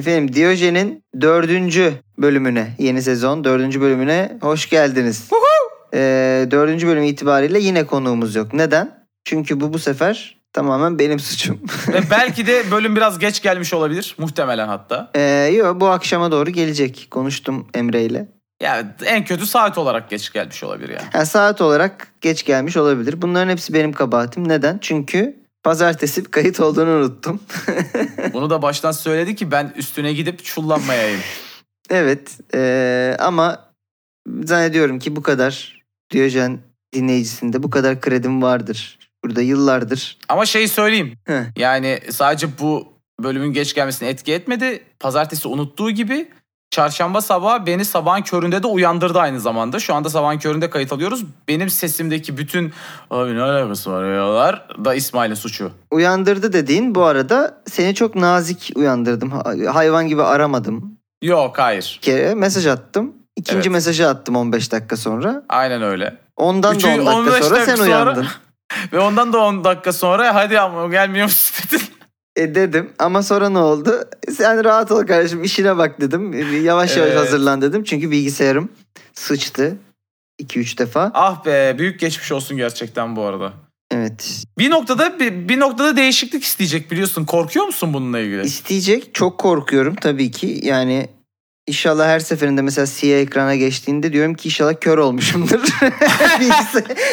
Efendim Diyojen'in dördüncü bölümüne, yeni sezon dördüncü bölümüne hoş geldiniz. Ee, dördüncü bölüm itibariyle yine konuğumuz yok. Neden? Çünkü bu bu sefer tamamen benim suçum. Ve belki de bölüm biraz geç gelmiş olabilir. Muhtemelen hatta. ee, yok bu akşama doğru gelecek. Konuştum Emre ile. Yani en kötü saat olarak geç gelmiş olabilir yani. Yani saat olarak geç gelmiş olabilir. Bunların hepsi benim kabahatim. Neden? Çünkü pazartesi kayıt olduğunu unuttum. Bunu da baştan söyledi ki ben üstüne gidip çullanmayayım. evet ee, ama zannediyorum ki bu kadar Diyojen dinleyicisinde bu kadar kredim vardır. Burada yıllardır. Ama şeyi söyleyeyim. Heh. Yani sadece bu bölümün geç gelmesine etki etmedi. Pazartesi unuttuğu gibi çarşamba sabahı beni sabahın köründe de uyandırdı aynı zamanda. Şu anda sabahın köründe kayıt alıyoruz. Benim sesimdeki bütün abi ne alakası var yalar da İsmail'in suçu. Uyandırdı dediğin bu arada seni çok nazik uyandırdım. Ha- Hayvan gibi aramadım. Yok hayır. Bir kere mesaj attım. İkinci Evet. mesajı attım 15 dakika sonra. Aynen öyle. Ondan Üçüncü- da 10 dakika 15 sonra dakika sen sonra- uyandın. Ve ondan da 10 dakika sonra hadi ama gelmiyor musun dedin. E dedim ama sonra ne oldu? Sen rahat ol kardeşim işine bak dedim. Yavaş yavaş Evet. hazırlan dedim. Çünkü bilgisayarım sıçtı 2-3 defa. Ah be büyük geçmiş olsun gerçekten bu arada. Evet. Bir noktada bir, bir noktada değişiklik isteyecek biliyorsun. Korkuyor musun bununla ilgili? İsteyecek çok korkuyorum tabii ki. Yani inşallah her seferinde mesela siyah ekrana geçtiğinde diyorum ki inşallah kör olmuşumdur.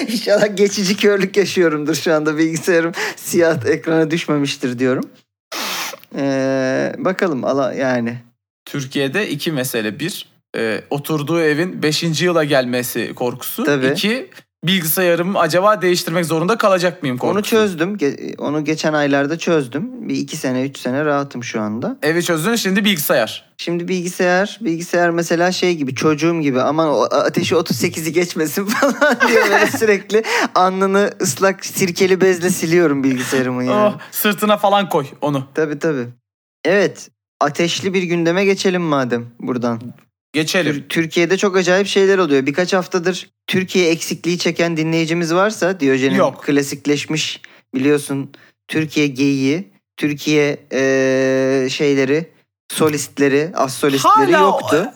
İnşallah geçici körlük yaşıyorumdur şu anda bilgisayarım siyah ekrana düşmemiştir diyorum. Ee, bakalım ala yani. Türkiye'de iki mesele. Bir, e, oturduğu evin 5. yıla gelmesi korkusu. Tabii. İki, bilgisayarımı acaba değiştirmek zorunda kalacak mıyım korkusu. Onu çözdüm. Ge- Onu geçen aylarda çözdüm. Bir iki sene, üç sene rahatım şu anda. Evi çözdün şimdi bilgisayar. Şimdi bilgisayar, bilgisayar mesela şey gibi çocuğum gibi aman o ateşi 38'i geçmesin falan diye böyle sürekli alnını ıslak sirkeli bezle siliyorum bilgisayarımın yani. Oh, sırtına falan koy onu. Tabii tabii. Evet ateşli bir gündeme geçelim madem buradan. Geçelim. Tür- Türkiye'de çok acayip şeyler oluyor. Birkaç haftadır Türkiye eksikliği çeken dinleyicimiz varsa Diyojen'in Yok. klasikleşmiş biliyorsun Türkiye geyiği, Türkiye eee, şeyleri, solistleri, az solistleri Hala o- yoktu.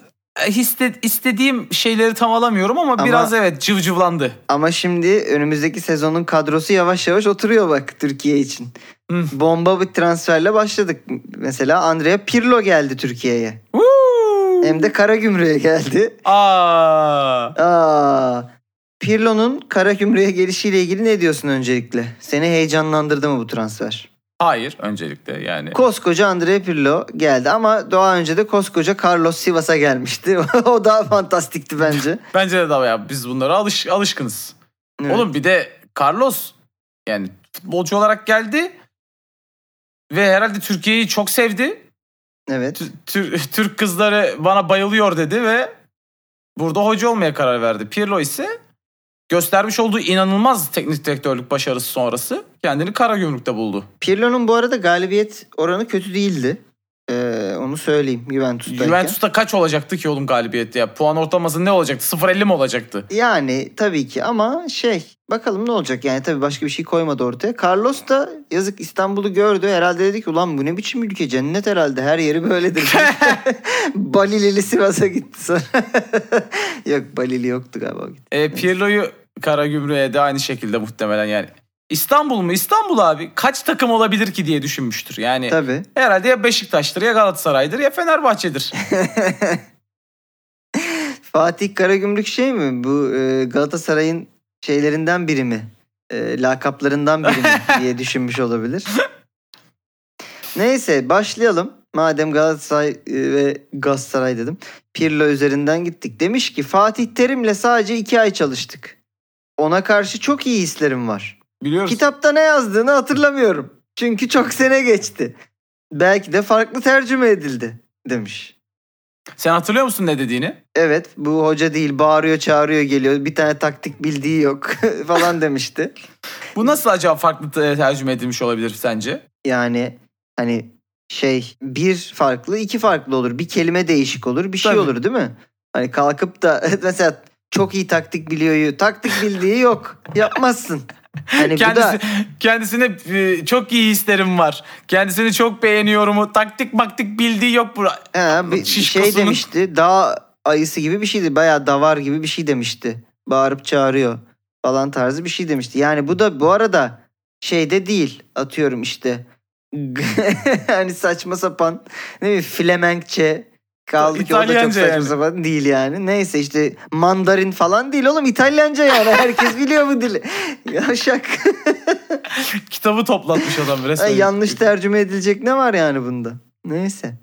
E, histe- istediğim şeyleri tam alamıyorum ama, Ama- biraz evet cıvcıvlandı. Ama şimdi önümüzdeki sezonun kadrosu yavaş yavaş oturuyor bak Türkiye için. Hı. Bomba bir transferle başladık. Mesela Andrea Pirlo geldi Türkiye'ye. Woo! Hem de Karagümrük'e geldi. Aa, Aa, Pirlo'nun Karagümrük'e gelişiyle ilgili ne diyorsun öncelikle? Seni heyecanlandırdı mı bu transfer? hayır öncelikle yani. Koskoca Andrea Pirlo geldi ama daha önce de koskoca Carlos Sivas'a gelmişti. o daha fantastikti bence. Bence de daha ya biz bunlara alış alışkınız. Evet. Oğlum bir de Carlos yani futbolcu olarak geldi ve herhalde Türkiye'yi çok sevdi. Evet. Tü- Tür- Türk kızları bana bayılıyor dedi ve burada hoca olmaya karar verdi. Pirlo ise göstermiş olduğu inanılmaz teknik direktörlük başarısı sonrası kendini Karagümrük'te buldu. Pirlo'nun bu arada galibiyet oranı kötü değildi. Ee, onu söyleyeyim Juventus'tayken. Juventus'ta kaç olacaktı ki oğlum galibiyet ya? Puan ortalaması ne olacaktı? 0.50 mi olacaktı? Yani tabii ki ama şey bakalım ne olacak yani tabii başka bir şey koymadı ortaya. Carlos da yazık İstanbul'u gördü herhalde dedi ki ulan bu ne biçim ülke cennet herhalde her yeri böyledir. Balilili Sivas'a gitti sonra. Yok Balili yoktu galiba. E, Pirlo'yu Karagümrük'e de aynı şekilde muhtemelen yani. İstanbul mu? İstanbul abi. Kaç takım olabilir ki diye düşünmüştür. Yani Tabii. herhalde ya Beşiktaş'tır ya Galatasaray'dır ya Fenerbahçe'dir. Fatih Karagümrük şey mi? Bu e, Galatasaray'ın şeylerinden biri mi? E, lakaplarından biri mi diye düşünmüş olabilir. Neyse başlayalım. Madem Galatasaray e, ve Galatasaray dedim. Pirlo üzerinden gittik. Demiş ki Fatih Terim'le sadece iki ay çalıştık. Ona karşı çok iyi hislerim var. Biliyoruz. Kitapta ne yazdığını hatırlamıyorum. Çünkü çok sene geçti. Belki de farklı tercüme edildi demiş. Sen hatırlıyor musun ne dediğini? Evet bu hoca değil bağırıyor çağırıyor geliyor bir tane taktik bildiği yok falan demişti. Bu nasıl acaba farklı te- tercüme edilmiş olabilir sence? Yani hani şey bir farklı iki farklı olur bir kelime değişik olur bir şey Tabii. olur değil mi? Hani kalkıp da mesela çok iyi taktik biliyor taktik bildiği yok yapmazsın Hani Kendisi, da kendisine e, çok iyi hislerim var. Kendisini çok beğeniyorum. O taktik maktik bildiği yok bu. ha, bir şey Şişkosunun- demişti. Dağ ayısı gibi bir şeydi. Bayağı davar gibi bir şey demişti. Bağırıp çağırıyor falan tarzı bir şey demişti. Yani bu da bu arada şeyde değil. Atıyorum işte. hani saçma sapan ne bileyim Flemenkçe kaldı ki o da çok saçma yani. sapan değil yani. Neyse işte Mandarin falan değil oğlum İtalyanca yani. Herkes biliyor bu dili. Yaşak. Kitabı toplatmış adam resmen. Ay, yanlış tercüme edilecek ne var yani bunda? Neyse.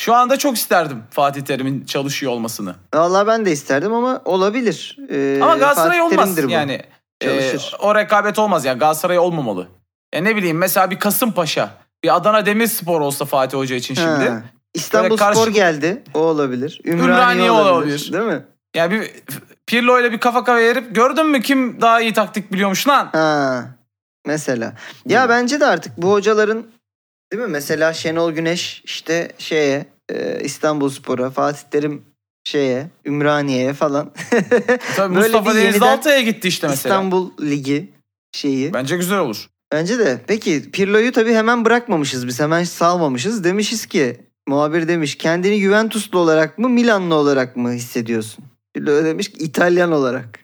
Şu anda çok isterdim Fatih Terim'in çalışıyor olmasını. Vallahi ben de isterdim ama olabilir. Ee, Ama Galatasaray olmaz bu. yani. e, Çalışır. o rekabet olmaz yani Galatasaray olmamalı. Ya ne bileyim mesela bir Kasımpaşa, bir Adana Demirspor olsa Fatih Hoca için şimdi. Ha. İstanbul karşı- Spor geldi. O olabilir. Ümraniye, Ümraniye olabilir. olabilir. Değil mi? Yani bir Pirlo ile bir kafa kafa verip gördün mü kim daha iyi taktik biliyormuş lan? Ha. Mesela. Ya Hmm. bence de artık bu hocaların değil mi? Mesela Şenol Güneş işte şeye e, İstanbul Spor'a, Fatih Terim şeye, Ümraniye'ye falan. Tabii Böyle Mustafa Altay'a gitti işte mesela. İstanbul Ligi şeyi. Bence güzel olur. Bence de. Peki Pirlo'yu tabii hemen bırakmamışız biz. Hemen salmamışız. Demişiz ki muhabir demiş kendini Juventuslu olarak mı Milanlı olarak mı hissediyorsun? Pirlo demiş ki İtalyan olarak.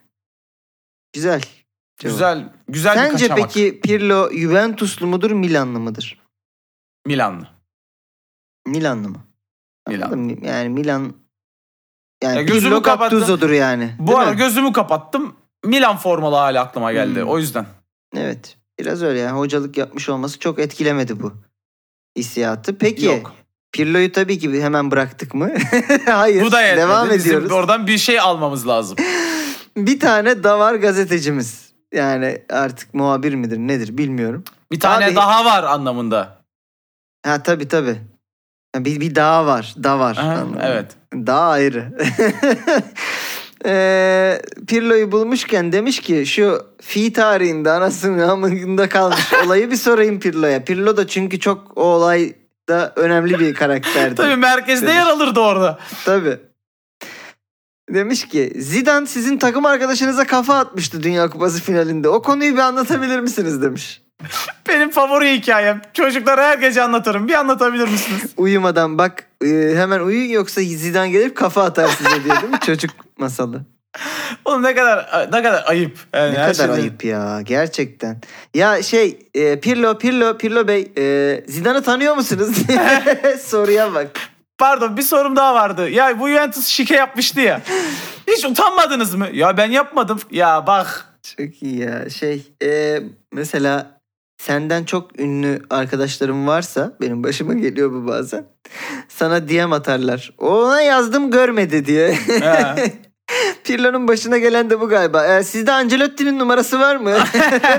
Güzel. cevap. Güzel güzel bir Sence kaçamak. peki Pirlo Juventuslu mudur Milanlı mıdır? Milanlı. Milanlı mı? Milan. Anladın mı? Yani Milan yani Ya gözümü Pirlo kapattım. Gattuso'dur yani. Bu arada mi? gözümü kapattım. Milan formalı hala aklıma geldi. Hmm. O yüzden. Evet. Biraz öyle yani. Hocalık yapmış olması çok etkilemedi bu hissiyatı. Peki Yok. Pirlo'yu tabii ki hemen bıraktık mı? Hayır. Bu da yetmedi. Devam Bizim ediyoruz. oradan bir şey almamız lazım. Bir tane davar gazetecimiz. Yani artık muhabir midir nedir bilmiyorum. Bir tane Abi- daha var anlamında. Ha tabii tabii. Bir, bir daha var. Da var. Aha, evet. Daha ayrı. Eee Pirlo'yu bulmuşken demiş ki şu fi tarihinde anasının amında kalmış olayı bir sorayım Pirlo'ya. Pirlo da çünkü çok o olayda önemli bir karakterdi. Tabii merkezde Demiş. yer alırdı orada. Tabii. Demiş ki Zidane sizin takım arkadaşınıza kafa atmıştı Dünya Kupası finalinde. O konuyu bir anlatabilir misiniz demiş. Benim favori hikayem. Çocuklara her gece anlatırım. Bir anlatabilir misiniz? Uyumadan bak e, hemen uyu yoksa Zidane gelip kafa atar size diye değil mi? Çocuk masalı. Oğlum ne kadar ne kadar ayıp. Yani Ne kadar şeyden- ayıp ya gerçekten. Ya şey e, Pirlo Pirlo Pirlo Bey e, Zidane'ı tanıyor musunuz? Soruya bak. Pardon bir sorum daha vardı. Ya bu Juventus şike yapmıştı ya. Hiç utanmadınız mı? Ya ben yapmadım. Ya bak. Çok iyi ya. Şey e, mesela senden çok ünlü arkadaşlarım varsa benim başıma geliyor bu bazen. Sana DM atarlar. Ona yazdım görmedi diye. Pirlo'nun başına gelen de bu galiba. E, sizde Ancelotti'nin numarası var mı?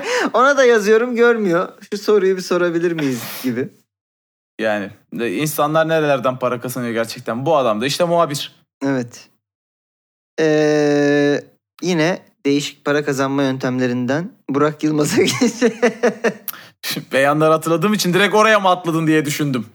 Ona da yazıyorum görmüyor. Şu soruyu bir sorabilir miyiz gibi. Yani insanlar nerelerden para kazanıyor gerçekten. Bu adam da işte muhabir. Evet. Ee, yine değişik para kazanma yöntemlerinden Burak Yılmaz'a geçelim. Beyanları hatırladığım için direkt oraya mı atladın diye düşündüm.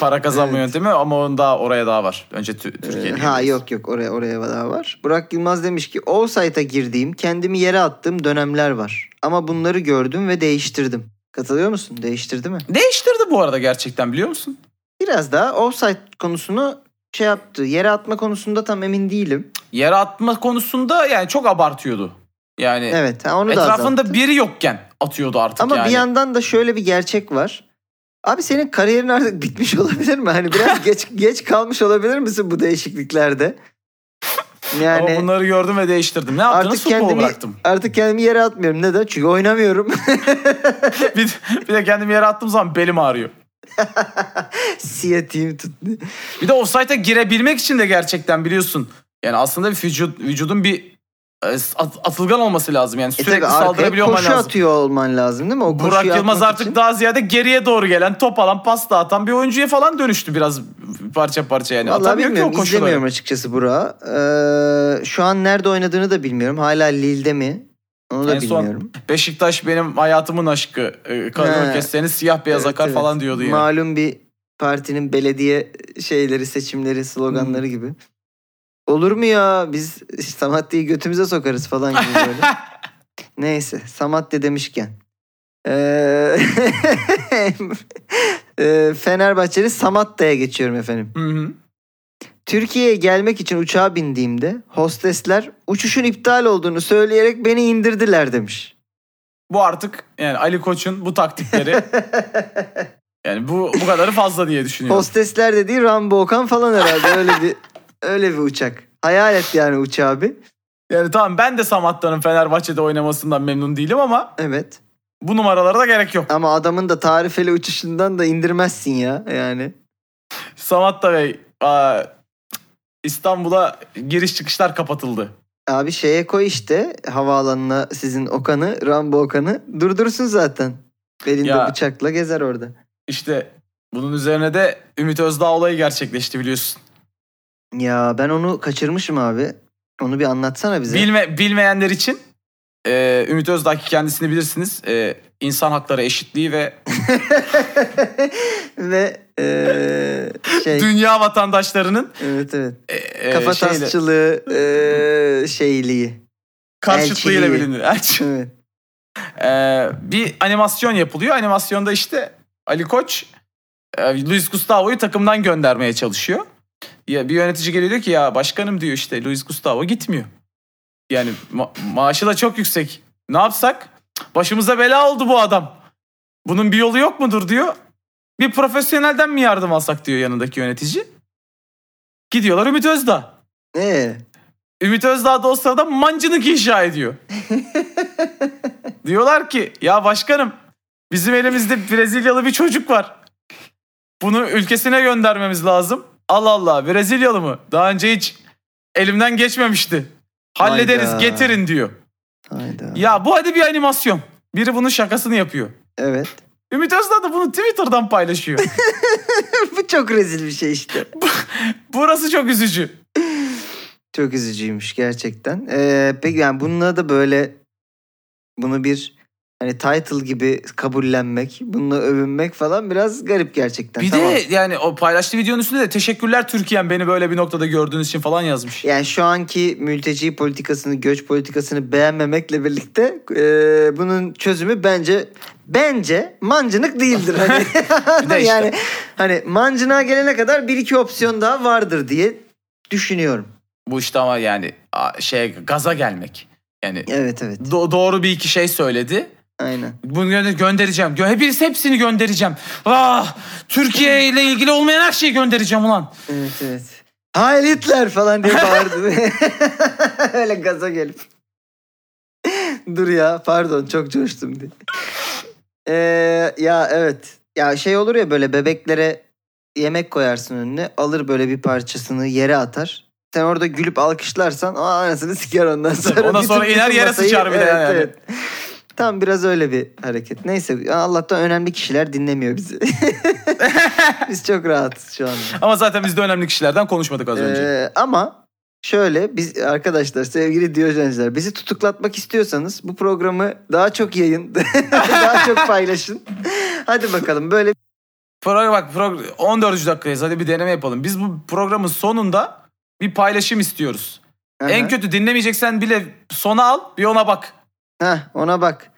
Para kazanma Evet. yöntemi ama onun daha oraya daha var. Önce Tü-. Ee, ha yok yok oraya oraya daha var. Burak Yılmaz demiş ki Offside'a girdiğim, kendimi yere attığım dönemler var. Ama bunları gördüm ve değiştirdim. Katılıyor musun? Değiştirdi mi? Değiştirdi bu arada gerçekten biliyor musun? Biraz daha offside konusunu şey yaptı. Yere atma konusunda tam emin değilim. Yere atma konusunda yani çok abartıyordu. Yani Evet, ha, onu da etrafında azalttı. biri yokken atıyordu artık Ama yani. bir yandan da şöyle bir gerçek var. Abi senin kariyerin artık bitmiş olabilir mi? Hani biraz geç geç kalmış olabilir misin bu değişikliklerde? Yani Ama bunları gördüm ve değiştirdim. Ne yaptınız? artık Futbolu kendimi bıraktım. artık kendimi yere atmıyorum. Neden? Çünkü oynamıyorum. bir, bir de kendimi yere attığım zaman belim ağrıyor. Siyatiğim tuttu. Bir de offside'a girebilmek için de gerçekten biliyorsun. Yani aslında bir vücut, vücudun bir at- atılgan olması lazım. Yani E sürekli arkaya saldırabiliyor olman koşu lazım. atıyor olman lazım değil mi? O Burak Yılmaz artık için. daha ziyade geriye doğru gelen, top alan, pasta atan bir oyuncuya falan dönüştü biraz parça parça yani. Vallahi Atamıyor ki bilmiyorum. o koşuları. izlemiyorum açıkçası Burak'ı. Ee, şu an nerede oynadığını da bilmiyorum. Hala Lille'de mi? Onu da En son bilmiyorum. Beşiktaş benim hayatımın aşkı. E, Kadın kesseniz siyah beyaz Evet, akar evet. falan diyordu ya. Malum bir partinin belediye şeyleri, seçimleri, sloganları Hmm. gibi. Olur mu ya? Biz Samatya'yı götümüze sokarız falan gibi böyle. Neyse Samatya demişken. Ee, ee, Fenerbahçeli Samatya'ya geçiyorum efendim. Hı hı. Türkiye'ye gelmek için uçağa bindiğimde hostesler uçuşun iptal olduğunu söyleyerek beni indirdiler demiş. Bu artık yani Ali Koç'un bu taktikleri yani bu bu kadarı fazla diye düşünüyorum. Hostesler dediği Rambo Okan falan herhalde öyle bir öyle bir uçak. Hayal et yani uçağı bir. Yani tamam ben de Samatta'nın Fenerbahçe'de oynamasından memnun değilim ama Evet. bu numaralara da gerek yok. Ama adamın da tarifeli uçuşundan da indirmezsin ya yani. Samatta Bey aa, İstanbul'a giriş çıkışlar kapatıldı. Abi şeye koy işte havaalanına sizin Okan'ı, Rambo Okan'ı durdursun zaten. Belinde Ya. bıçakla gezer orada. İşte bunun üzerine de Ümit Özdağ olayı gerçekleşti biliyorsun. Ya ben onu kaçırmışım abi. Onu bir anlatsana bize. Bilme, bilmeyenler için e, Ümit Özdağ ki kendisini bilirsiniz. E, insan hakları eşitliği ve Ve eee, şey dünya vatandaşlarının evet evet. e, e, Kafa şeyle- tasçılığı eee, şeyliği. karşıtlığıyla bilinir. Elçi. Evet. Ee, bir animasyon yapılıyor. Animasyonda işte Ali Koç e, Luis Gustavo'yu takımdan göndermeye çalışıyor. Ya bir yönetici geliyor diyor ki ya başkanım diyor işte Luis Gustavo gitmiyor. Yani ma- maaşı da çok yüksek. Ne yapsak? Başımıza bela oldu bu adam. Bunun bir yolu yok mudur diyor. Bir profesyonelden mi yardım alsak diyor yanındaki yönetici. Gidiyorlar Ümit Özdağ. Ee, Ümit Özdağ da o sırada mancınık inşa ediyor. Diyorlar ki ya başkanım bizim elimizde Brezilyalı bir çocuk var. Bunu ülkesine göndermemiz lazım. Allah Allah Brezilyalı mı? Daha önce hiç elimden geçmemişti. Hallederiz Hayda. getirin diyor. hayda. Ya bu hadi bir animasyon. Biri bunun şakasını yapıyor. Evet. Ümit Özdağ da bunu Twitter'dan paylaşıyor. Bu çok rezil bir şey işte. Burası çok üzücü. Çok üzücüymüş gerçekten. Ee, peki yani bununla da böyle bunu bir hani title gibi kabullenmek, bununla övünmek falan biraz garip gerçekten. Bir Tamam. de yani o paylaştığı videonun üstünde de teşekkürler Türkiye'm beni böyle bir noktada gördüğünüz için falan yazmış. Yani şu anki mülteci politikasını, göç politikasını beğenmemekle birlikte e, bunun çözümü bence bence mancınık değildir. Hani, de işte- yani hani mancınığa gelene kadar bir iki opsiyon daha vardır diye düşünüyorum. Bu işte ama yani şey gaza gelmek. Yani Evet evet. do- doğru bir iki şey söyledi. Aynen. Bunu gö- göndereceğim. Gö- Hepiniz hepsini göndereceğim. Ah, Türkiye ile ilgili olmayan her şeyi göndereceğim ulan. Evet evet. Heil Hitler falan diye bağırdı. Öyle gaza gelip. Dur ya pardon çok coştum diye. Ee, ya evet. Ya şey olur ya böyle bebeklere yemek koyarsın önüne. Alır böyle bir parçasını yere atar. Sen orada gülüp alkışlarsan o anasını siker ondan sonra. Ondan sonra bütün- iner bütün yere masayı- sıçar bir de yani. Tam biraz öyle bir hareket. Neyse Allah'tan önemli kişiler dinlemiyor bizi. Biz çok rahatız şu anda. Ama zaten biz de önemli kişilerden konuşmadık az önce. Ee, ama şöyle biz arkadaşlar sevgili Diyojenizler bizi tutuklatmak istiyorsanız bu programı daha çok yayın, daha çok paylaşın. Hadi bakalım böyle Program bak program 14. dakikayız. Hadi bir deneme yapalım. Biz bu programın sonunda bir paylaşım istiyoruz. En Aha. kötü dinlemeyeceksen bile sona al bir ona bak. Heh, ona bak.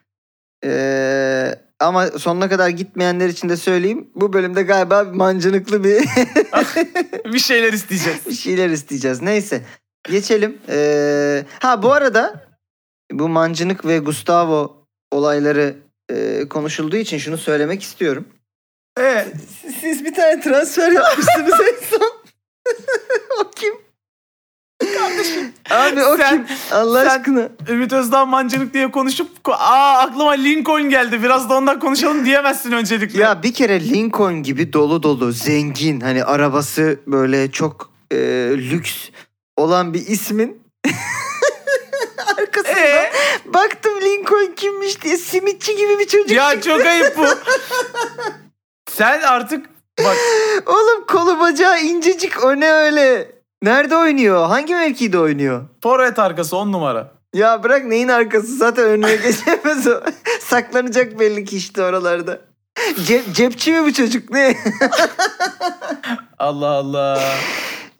Ee, ama sonuna kadar gitmeyenler için de söyleyeyim. Bu bölümde galiba mancınıklı bir bir şeyler isteyeceğiz. bir şeyler isteyeceğiz. Neyse geçelim. Ee, ha bu arada bu mancınık ve Gustavo olayları e, konuşulduğu için şunu söylemek istiyorum. Evet. Siz bir tane transfer yapmışsınız en son. o kim? Kardeşim. Abi o Sen- kim? Allah sen- aşkına. Ümit Özdağ mancınık diye konuşup aa aklıma Lincoln geldi biraz da ondan konuşalım diyemezsin öncelikle. Ya bir kere Lincoln gibi dolu dolu, zengin, hani arabası böyle çok e, lüks olan bir ismin arkasında Ee? baktım Lincoln kimmiş diye simitçi gibi bir çocuk Ya çıktı. çok ayıp bu. Sen artık bak Oğlum kolu bacağı incecik o ne öyle? Nerede oynuyor? Hangi mevkide oynuyor? forvet arkası on numara. Ya bırak neyin arkası zaten önüne geçemez o. Saklanacak belli ki işte oralarda. Cep, cepçi mi bu çocuk ne? Allah Allah.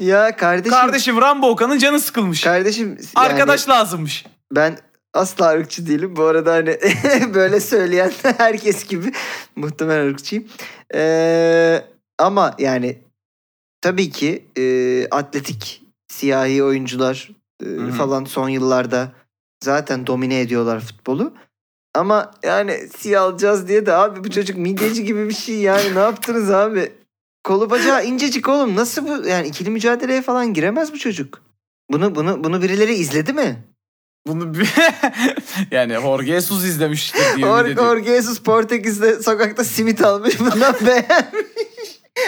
ya kardeşim. Kardeşim Rambo Okan'ın canı sıkılmış. Kardeşim yani Arkadaş lazımmış. ben Asla ırkçı değilim. Bu arada hani böyle söyleyen herkes gibi muhtemelen ırkçıyım. Ee, ama yani tabii ki e, atletik siyahi oyuncular e, falan son yıllarda zaten domine ediyorlar futbolu. Ama yani siyah alacağız diye de abi bu çocuk midyeci gibi bir şey yani ne yaptınız abi? Kolu bacağı incecik oğlum. Nasıl bu yani ikili mücadeleye falan giremez bu çocuk. Bunu bunu bunu birileri izledi mi? Bunu yani Jorge Jesus izlemiştir diye. Jorge Jesus Portekiz'de sokakta simit almış. Bundan beğenmiş.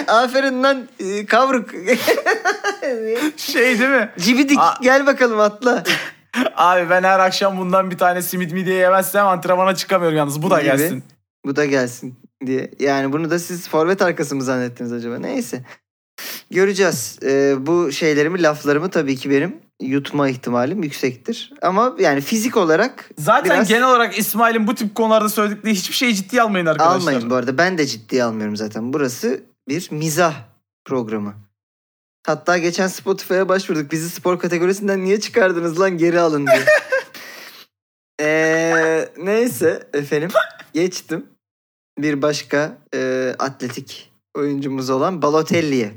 Aferin lan e, kavruk. Şey değil mi? Cibidik Aa. gel bakalım atla. Abi ben her akşam bundan bir tane simit midye yemezsem antrenmana çıkamıyorum yalnız. Bu da Gibi. gelsin. Bu da gelsin diye. Yani bunu da siz forvet arkası mı zannettiniz acaba? Neyse. Göreceğiz. Ee, bu şeylerimi, laflarımı tabii ki benim yutma ihtimalim yüksektir. Ama yani fizik olarak Zaten Biraz- genel olarak İsmail'in bu tip konularda söyledikleri hiçbir şeyi ciddiye almayın arkadaşlar. almayın bu arada. Ben de ciddiye almıyorum zaten. Burası bir mizah programı. Hatta geçen Spotify'a başvurduk. Bizi spor kategorisinden niye çıkardınız lan geri alın diye. Ee, neyse efendim geçtim. Bir başka e, atletik oyuncumuz olan Balotelli'ye.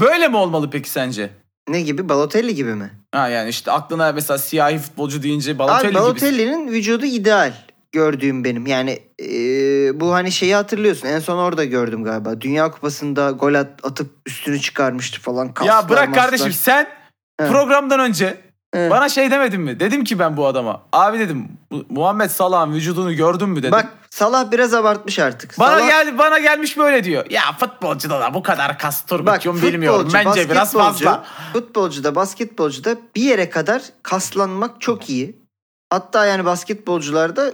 Böyle mi olmalı peki sence? Ne gibi? Balotelli gibi mi? Ha yani işte aklına mesela siyahi futbolcu deyince Balotelli Abi gibi. Balotelli'nin vücudu ideal gördüğüm benim. Yani e, bu hani şeyi hatırlıyorsun. En son orada gördüm galiba. Dünya Kupası'nda gol at- atıp üstünü çıkarmıştı falan. Ya Kaslar, bırak maslar. kardeşim sen He. programdan önce He. bana şey demedin mi? Dedim ki ben bu adama. Abi dedim "Bu- Muhammed Salah'ın vücudunu gördün mü dedim. Bak Salah biraz abartmış artık. bana Salah, geldi bana gelmiş böyle diyor. Ya futbolcuda da bu kadar kas turbikyum bilmiyorum. Bence biraz fazla. Futbolcuda, basketbolcuda bir yere kadar kaslanmak çok iyi. Hatta yani basketbolcularda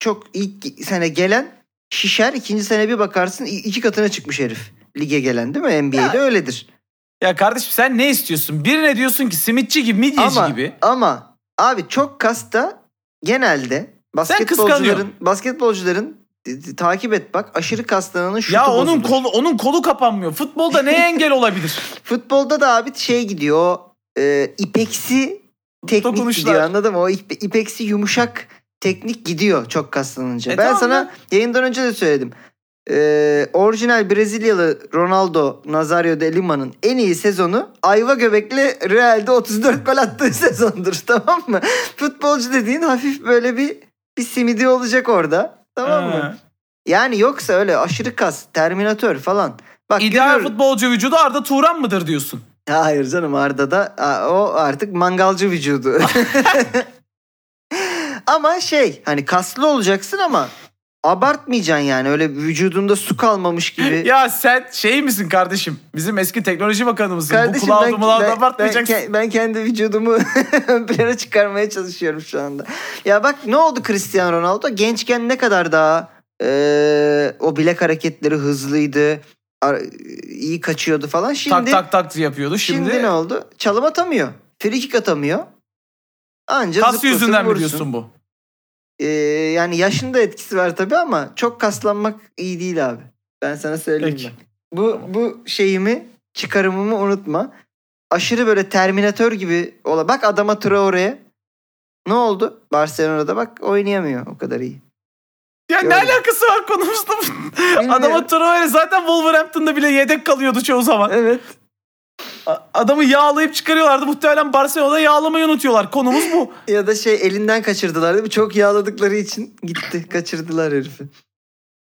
çok ilk sene gelen şişer. ikinci sene bir bakarsın iki katına çıkmış herif. Lige gelen değil mi? NBA'de öyledir. Ya kardeşim sen ne istiyorsun? Birine diyorsun ki simitçi gibi, midyeci Ama, gibi. ama abi çok kasta genelde basketbolcuların basketbolcuların takip et bak aşırı kaslananın şutu Ya onun bozulur. kolu onun kolu kapanmıyor. Futbolda neye engel olabilir? Futbolda da abi şey gidiyor e, ipeksi teknik Dokunuşlar. gidiyor anladın mı? O ip- ipeksi yumuşak teknik gidiyor çok kaslanınca. E ben tamam sana lan. yayından önce de söyledim. E, orijinal Brezilyalı Ronaldo Nazario de Lima'nın en iyi sezonu Ayva Göbek'le Real'de 34 gol attığı sezondur tamam mı? Futbolcu dediğin hafif böyle bir bir simidi olacak orada. Tamam mı? Ha. Yani yoksa öyle aşırı kas, terminatör falan. Bak İdeal görüyorum- futbolcu vücudu Arda Turan mıdır diyorsun? Hayır canım Arda'da a, o artık mangalcı vücudu. ama şey hani kaslı olacaksın ama abartmayacaksın yani öyle vücudunda su kalmamış gibi. Ya sen şey misin kardeşim? Bizim eski teknoloji bakanı mısın? Kardeşim Bu ben, kulağı dumulağı ben, ben, abartmayacaksın. ke- ben kendi vücudumu ön plana çıkarmaya çalışıyorum şu anda. Ya bak ne oldu Cristiano Ronaldo? Gençken ne kadar daha eee, o bilek hareketleri hızlıydı. iyi kaçıyordu falan. Şimdi tak tak tak yapıyordu. Şimdi, Şimdi, ne oldu? Çalım atamıyor. Free kick atamıyor. Anca kas yüzünden mi diyorsun bu? Ee, yani yaşında etkisi var tabii ama çok kaslanmak iyi değil abi. Ben sana söyleyeyim Peki. bak. Bu, bu şeyimi çıkarımımı unutma. Aşırı böyle Terminator gibi ola. Bak adama Traore'ye. Ne oldu? Barcelona'da bak oynayamıyor o kadar iyi. Ya ne Gördüm. alakası var? Bilmiyorum. Adama Traore zaten Wolverhampton'da bile yedek kalıyordu çoğu zaman. Evet. Adamı yağlayıp çıkarıyorlardı. Muhtemelen Barcelona'da yağlamayı unutuyorlar. Konumuz bu. Ya da şey elinden kaçırdılar değil mi? Çok yağladıkları için gitti. Kaçırdılar herifi.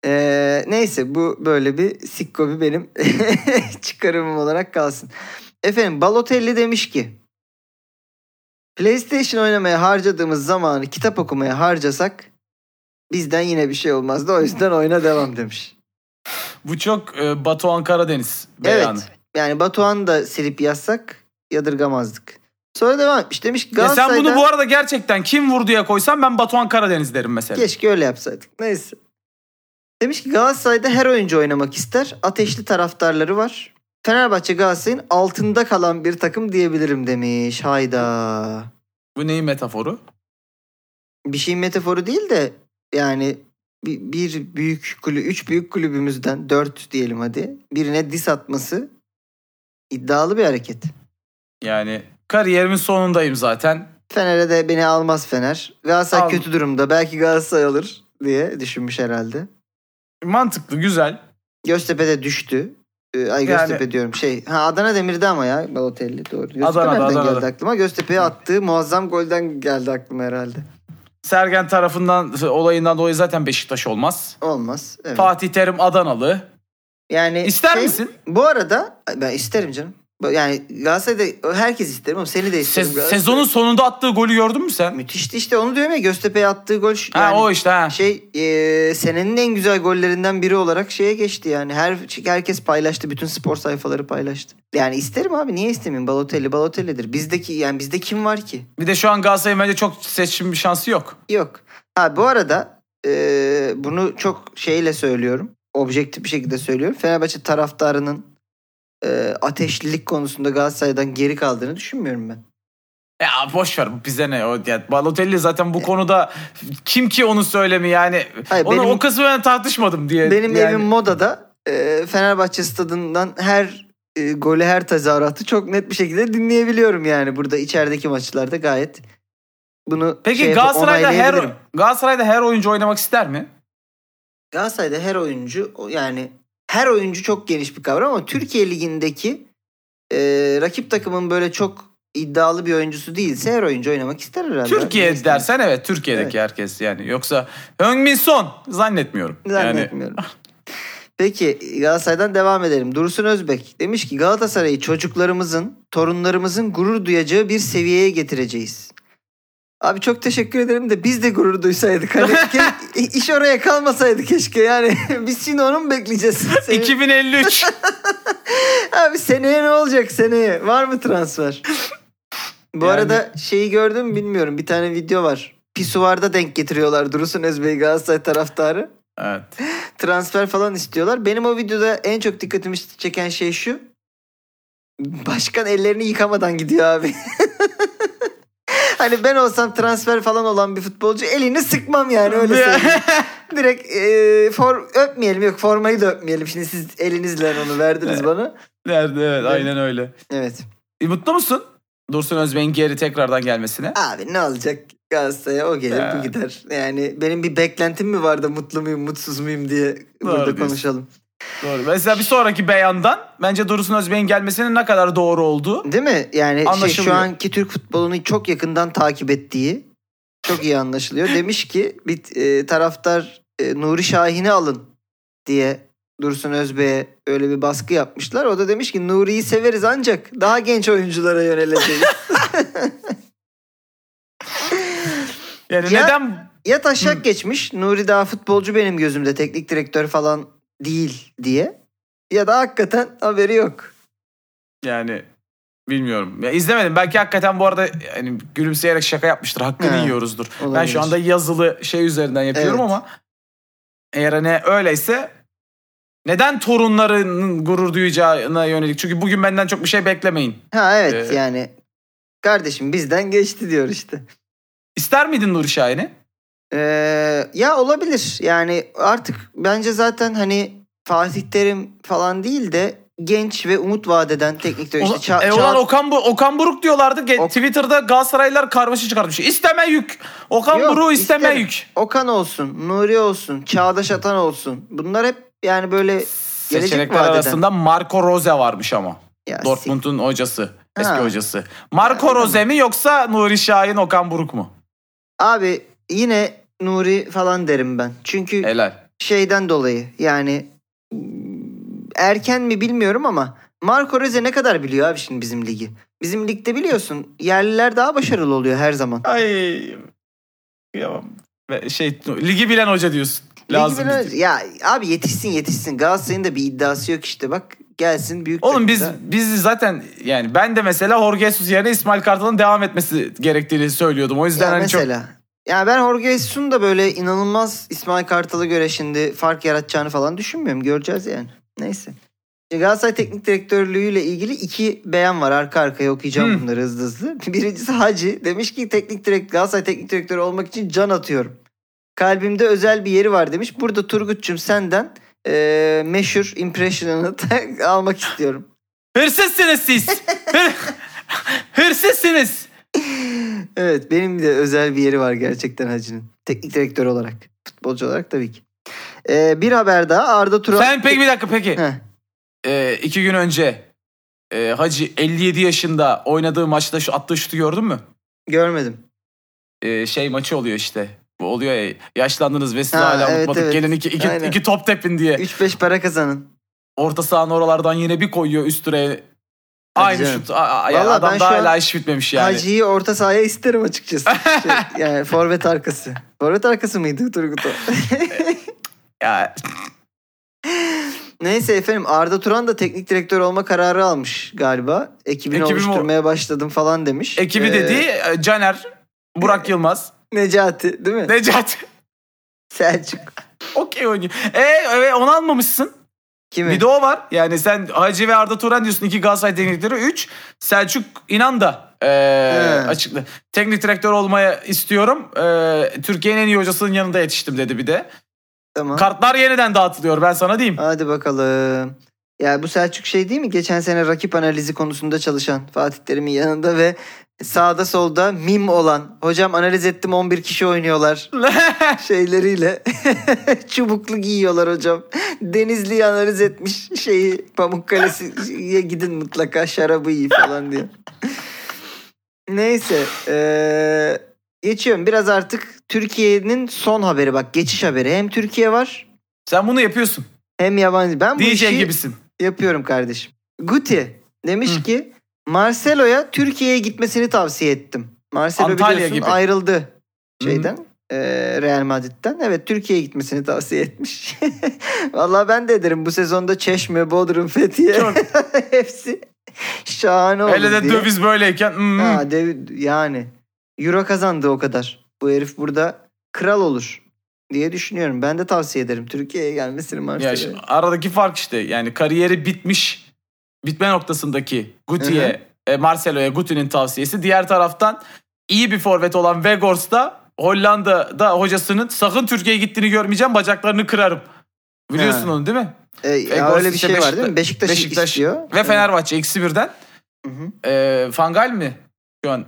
Ee, neyse bu böyle bir sikko bir benim çıkarımım olarak kalsın. Efendim Balotelli demiş ki PlayStation oynamaya harcadığımız zamanı kitap okumaya harcasak bizden yine bir şey olmazdı. O yüzden oyuna devam demiş. Bu çok e, Batuhan Karadeniz beyanı. Evet. Yani Batuhan da silip yazsak yadırgamazdık. Sonra devam etmiş. Demiş ki Ya sen bunu bu arada gerçekten kim vurduya koysan ben Batuhan Karadeniz derim mesela. Keşke öyle yapsaydık. Neyse. Demiş ki Galatasaray'da her oyuncu oynamak ister. Ateşli taraftarları var. Fenerbahçe Galatasaray'ın altında kalan bir takım diyebilirim demiş. Hayda. Bu neyin metaforu? Bir şeyin metaforu değil de yani bir, bir büyük kulü, üç büyük kulübümüzden dört diyelim hadi. Birine dis atması iddialı bir hareket. Yani kariyerimin sonundayım zaten. Fener'e de beni almaz Fener. Galatasaray Al. kötü durumda. Belki Galatasaray alır diye düşünmüş herhalde. Mantıklı, güzel. Göztepe de düştü. Ee, Ay Yani- Göztepe diyorum. Şey, ha Adana Demir'de ama ya Balotelli doğru. Göztepe Adana'da, Adana'da. geldi aklıma? Göztepe'ye attığı muazzam golden geldi aklıma herhalde. Sergen tarafından olayından dolayı zaten Beşiktaş olmaz. Olmaz. Evet. Fatih Terim Adanalı. Yani İster şey- misin? Bu arada ben isterim canım. Yani Galatasaray'da herkes isterim ama seni de isterim. Se- sezonun sonunda attığı golü gördün mü sen? Müthişti işte onu diyorum ya Göztepe'ye attığı gol. şu- Ha yani o işte ha. Şey e, senenin en güzel gollerinden biri olarak şeye geçti yani. Her herkes paylaştı. Bütün spor sayfaları paylaştı. Yani isterim abi niye istemeyeyim? Balotelli Balotelli'dir. Bizdeki yani bizde kim var ki? Bir de şu an Galatasaray'ın bence çok seçim bir şansı yok. Yok. Ha bu arada e, bunu çok şeyle söylüyorum. Objektif bir şekilde söylüyorum. Fenerbahçe taraftarının e, ateşlilik konusunda Galatasaray'dan geri kaldığını düşünmüyorum ben. Ya boş ver bize ne o yani Balotelli zaten bu konuda kim ki onu söylemi yani Hayır, onu benim- o kısmı ben tartışmadım diye. Benim yani. evim Moda'da e, Fenerbahçe stadından her e, golü her tezahüratı çok net bir şekilde dinleyebiliyorum yani burada içerideki maçlarda gayet bunu Peki şey Galatasaray'da her. Galatasaray'da her oyuncu oynamak ister mi? Galatasaray'da her oyuncu yani her oyuncu çok geniş bir kavram ama Türkiye ligindeki e, rakip takımın böyle çok iddialı bir oyuncusu değilse her oyuncu oynamak ister herhalde. Türkiye istemez? dersen evet Türkiye'deki herkes yani yoksa Heung-min Son zannetmiyorum. Yani Zannetmiyorum. Peki Galatasaray'dan devam edelim. Dursun Özbek demiş ki Galatasaray'ı çocuklarımızın, torunlarımızın gurur duyacağı bir seviyeye getireceğiz. Abi çok teşekkür ederim de biz de gurur duysaydık. Hani ke- iş oraya kalmasaydı keşke yani. biz şimdi onu mu bekleyeceğiz? Senin- 2053 Abi seneye ne olacak seneye? Var mı transfer? Bu Yani- arada şeyi gördün mü bilmiyorum. Bir tane video var. Pisuvarda denk getiriyorlar Dursun Özbey Galatasaray taraftarı. Evet. transfer falan istiyorlar. Benim o videoda en çok dikkatimi çeken şey şu. Başkan ellerini yıkamadan gidiyor abi. Hani ben olsam transfer falan olan bir futbolcu elini sıkmam yani öyle söyleyeyim. Direkt e, for, öpmeyelim yok formayı da öpmeyelim. Şimdi siz elinizle onu verdiniz bana. Nerede evet aynen öyle. Evet. E, mutlu musun? Dursun Özbek'in geri tekrardan gelmesine. Abi ne olacak Galatasaray'a o gelir Ya. bu gider. Yani benim bir beklentim mi vardı mutlu muyum mutsuz muyum diye burada diyorsun. konuşalım. Doğru. Mesela bir sonraki beyandan bence Dursun Özbek'in gelmesinin ne kadar doğru olduğu. Değil mi? Yani şey, Anlaşılıyor. şu anki Türk futbolunu çok yakından takip ettiği çok iyi anlaşılıyor. Demiş ki bir e, taraftar e, Nuri Şahin'i alın diye Dursun Özbek'e öyle bir baskı yapmışlar. O da demiş ki Nuri'yi severiz ancak daha genç oyunculara yöneleceğiz. Yani Ya- neden ya taşak geçmiş Nuri daha futbolcu benim gözümde teknik direktör falan değil diye. Ya da hakikaten haberi yok. yani bilmiyorum. Ya izlemedim. Belki hakikaten bu arada yani gülümseyerek şaka yapmıştır. Hakkını He. yiyoruzdur. Ben Olabilir. şu anda yazılı şey üzerinden yapıyorum Evet. ama eğer hani öyleyse neden torunlarının gurur duyacağına yönelik? Çünkü bugün benden çok bir şey beklemeyin. Ha evet Ee, yani kardeşim bizden geçti diyor işte. İster miydin Nuri Şahin'i? Ee, ya olabilir. Yani artık bence zaten hani Fatih Terim falan değil de genç ve umut vadeden teknik direktör. İşte Ça- e, Ça- ulan Okan, Bu- Okan Buruk diyorlardı. Ok- Twitter'da Galatasaraylılar karmaşa çıkartmış. İsteme yük. Okan Yok, Buruk'u isteme isterim. yük. Okan olsun, Nuri olsun, Çağdaş Atan olsun. Bunlar hep yani böyle gelecek Seçenekler vadeden. arasında Marco Rose varmış ama. Ya, Dortmund'un hocası. Eski Ha. hocası. Marco Ha, Rose mi yoksa Nuri Şahin, Okan Buruk mu? Abi yine Nuri falan derim ben. Çünkü Helal. şeyden dolayı yani erken mi bilmiyorum ama Marco Rose ne kadar biliyor abi şimdi bizim ligi. Bizim ligde biliyorsun yerliler daha başarılı oluyor her zaman. Ay. Ve Şey, ligi bilen hoca diyorsun. Lazım. bilen- ya abi yetişsin yetişsin. Galatasaray'ın da bir iddiası yok işte bak gelsin büyük Oğlum biz takımda. biz zaten yani ben de mesela Jorge Jesus yerine İsmail Kartal'ın devam etmesi gerektiğini söylüyordum. O yüzden ya hani çok mesela. Ya ben Jorge Jesus'un da böyle inanılmaz İsmail Kartal'a göre şimdi fark yaratacağını falan düşünmüyorum. Göreceğiz yani. Neyse. Galatasaray Teknik Direktörlüğü'yle ilgili iki beyan var. Arka arkaya okuyacağım Hı. bunları hızlı hızlı. Birincisi Hacı. Demiş ki teknik direkt Galatasaray Teknik Direktörü olmak için can atıyorum. Kalbimde özel bir yeri var demiş. Burada Turgut'cum senden eee meşhur impression'ını almak istiyorum. hırsızsınız siz. Hır- Hırsızsınız. Evet benim de özel bir yeri var gerçekten Hacı'nın. Teknik direktör olarak. Futbolcu olarak tabii ki. Ee, bir haber daha Arda Turan. Sen peki bir dakika peki. Heh, Ee, iki gün önce e, Hacı 57 yaşında oynadığı maçta şu attığı şutu gördün mü? görmedim. Ee, şey maçı oluyor işte. Bu oluyor ya yaşlandınız ve sizi Ha, hala evet, unutmadık. evet. Gelin iki, iki, Aynen. iki top tepin diye. 3-5 para kazanın. Orta sahanın oralardan yine bir koyuyor üst direğe. Aynı şut. A- a- ya Vallahi adam daha hala iş bitmemiş yani. Hacı'yı orta sahaya isterim açıkçası. Şey, yani forvet arkası. Forvet arkası mıydı Turgut o? Ya, Neyse efendim Arda Turan da teknik direktör olma kararı almış galiba. Ekibini Ekibimi- oluşturmaya başladım falan demiş. ekibi Ee, dediği e, Caner, Burak Yılmaz, Necati değil mi? Necati. Selçuk. Okey oynuyor. E, e, onu almamışsın. Kimi? Bir de o var. Yani sen Hacı ve Arda Turan diyorsun. iki Galatasaray teknikleri. Üç Selçuk İnan da e, He. açıklı. Teknik direktör olmaya istiyorum. E, Türkiye'nin en iyi hocasının yanında yetiştim dedi bir de. Tamam. Kartlar yeniden dağıtılıyor ben sana diyeyim. Hadi bakalım. Ya bu Selçuk şey değil mi? Geçen sene rakip analizi konusunda çalışan Fatih Terim'in yanında ve sağda solda mim olan. Hocam analiz ettim 11 kişi oynuyorlar şeyleriyle. Çubuklu giyiyorlar hocam. Denizli'yi analiz etmiş şeyi Pamukkale'ye gidin mutlaka şarabı iyi falan diyor. Neyse. eee, geçiyorum. Biraz artık Türkiye'nin son haberi bak geçiş haberi. Hem Türkiye var Sen bunu yapıyorsun. hem yabancı. Ben bu DJ işi gibisin. Yapıyorum kardeşim. Guti demiş Hı. ki Marcelo'ya Türkiye'ye gitmesini tavsiye ettim. Marcelo Antalya biliyorsun gibi. ayrıldı şeyden. e, Real Madrid'den. Evet Türkiye'ye gitmesini tavsiye etmiş. Vallahi ben de ederim bu sezonda Çeşme, Bodrum, Fethiye hepsi şahane olur Hele de diye. döviz böyleyken. hmm. Ha, dev- yani Euro kazandı o kadar. Bu herif burada kral olur diye düşünüyorum. Ben de tavsiye ederim Türkiye'ye gelmesini Ya Marcelo'ya. şimdi aradaki fark işte yani kariyeri bitmiş bitme noktasındaki Guti'ye e, Marcelo'ya Guti'nin tavsiyesi. Diğer taraftan iyi bir forvet olan Weghorst da Hollanda'da hocasının sakın Türkiye'ye gittiğini görmeyeceğim bacaklarını kırarım. Biliyorsun Ha. onu değil mi? E, ya öyle bir şey var değil mi? Beşikta- Beşiktaş, Beşiktaş istiyor. Ve Fenerbahçe eksi birden. Hı hı. E, Fangal mi şu an?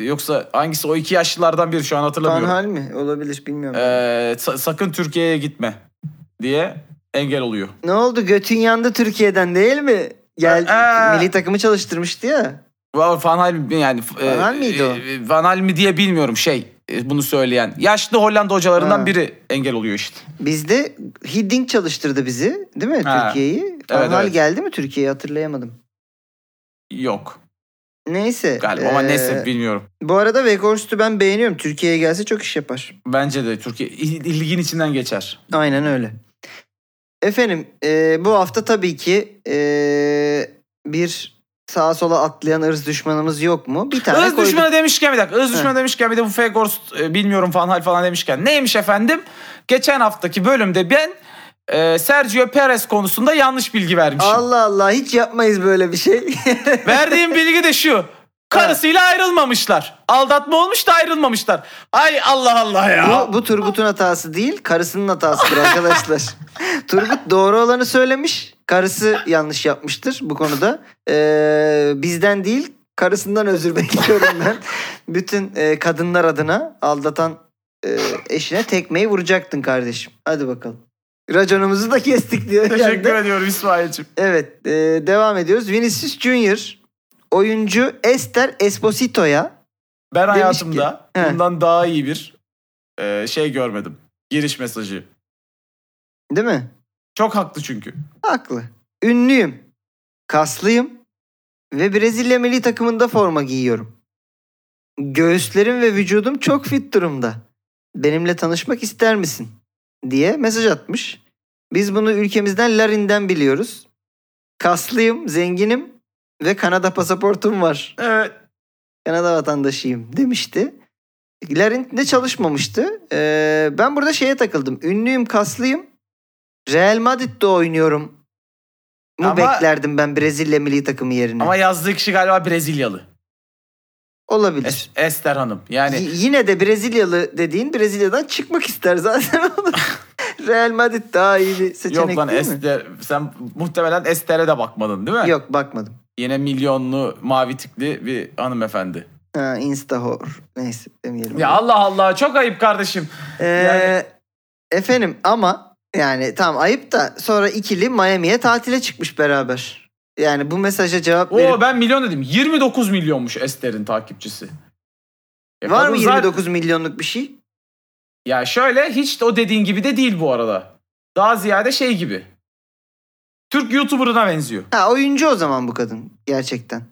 Yoksa hangisi o iki yaşlılardan biri şu an hatırlamıyorum. Van Hal mi? Olabilir bilmiyorum. E, sa- sakın Türkiye'ye gitme diye engel oluyor. ne oldu? Götün yandı Türkiye'den değil mi? Gel Ee. milli takımı çalıştırmıştı ya. Van Hal mi yani? Van Hal miydi o? e, Van Hal mi diye bilmiyorum şey e, bunu söyleyen. Yaşlı Hollanda hocalarından Ha. biri engel oluyor işte. Bizde Hiddink çalıştırdı bizi değil mi Ha. Türkiye'yi? Van Evet, Hal evet. geldi mi Türkiye'ye hatırlayamadım. Yok Neyse. galiba ama ee, neyse bilmiyorum. Bu arada Weghorst'u ben beğeniyorum. Türkiye'ye gelse çok iş yapar. Bence de Türkiye il- ligin içinden geçer. Aynen öyle. Efendim e, bu hafta tabii ki e, bir sağa sola atlayan ırz düşmanımız yok mu? Bir tane Irz koyduk. düşmanı demişken bir dakika. Irz düşmanı demişken bir de bu Fegorst e, bilmiyorum Van Hal falan demişken. Neymiş efendim? Geçen haftaki bölümde ben e, Sergio Perez konusunda yanlış bilgi vermişim. Allah Allah hiç yapmayız böyle bir şey. Verdiğim bilgi de şu. Karısıyla ayrılmamışlar. Aldatma olmuş da ayrılmamışlar. Ay Allah Allah ya. bu, bu Turgut'un hatası değil, karısının hatasıdır arkadaşlar. Turgut doğru olanı söylemiş. Karısı yanlış yapmıştır bu konuda. Ee, bizden değil, karısından özür bekliyorum ben. Bütün e, kadınlar adına aldatan e, eşine tekmeyi vuracaktın kardeşim. Hadi bakalım. Raconumuzu da kestik diyor. Teşekkür kendi. ediyorum İsmail'cim. Evet, e, devam ediyoruz. Vinicius Junior oyuncu Esther Esposito'ya Ben Demiş hayatımda ki, he. bundan daha iyi bir e, şey görmedim. Giriş mesajı. değil mi? Çok haklı çünkü. Haklı. Ünlüyüm. Kaslıyım. Ve Brezilya milli takımında forma giyiyorum. Göğüslerim ve vücudum çok fit durumda. Benimle tanışmak ister misin? Diye mesaj atmış. Biz bunu ülkemizden Larin'den biliyoruz. Kaslıyım, zenginim ve Kanada pasaportum var. Evet. Kanada vatandaşıyım demişti. Larin'de çalışmamıştı. Ee, ben burada şeye takıldım. Ünlüyüm, kaslıyım. Real Madrid'de oynuyorum. Mu Ama- beklerdim ben Brezilya milli takımı yerine. Ama yazdığı kişi galiba Brezilyalı. Olabilir. Es- Ester Hanım. Yani Y- yine de Brezilyalı dediğin Brezilya'dan çıkmak ister zaten. Real Madrid daha iyi bir seçenek yok lan değil mi? Ester. Sen muhtemelen Ester'e de bakmadın değil mi? Yok bakmadım. Yine milyonlu mavi tikli bir hanımefendi. Ha, Instahor. Neyse demeyelim. Ya Allah Allah çok ayıp kardeşim. Ee, yani- Efendim ama yani tamam ayıp da sonra ikili Miami'ye tatile çıkmış beraber. Yani bu mesaja cevap Oo verip ben milyon dedim. 29 milyonmuş Ester'in takipçisi. Ya var mı zaten- 29 milyonluk bir şey? Ya şöyle hiç de o dediğin gibi de değil bu arada. Daha ziyade şey gibi. Türk YouTuber'ına benziyor. Ha oyuncu o zaman bu kadın gerçekten.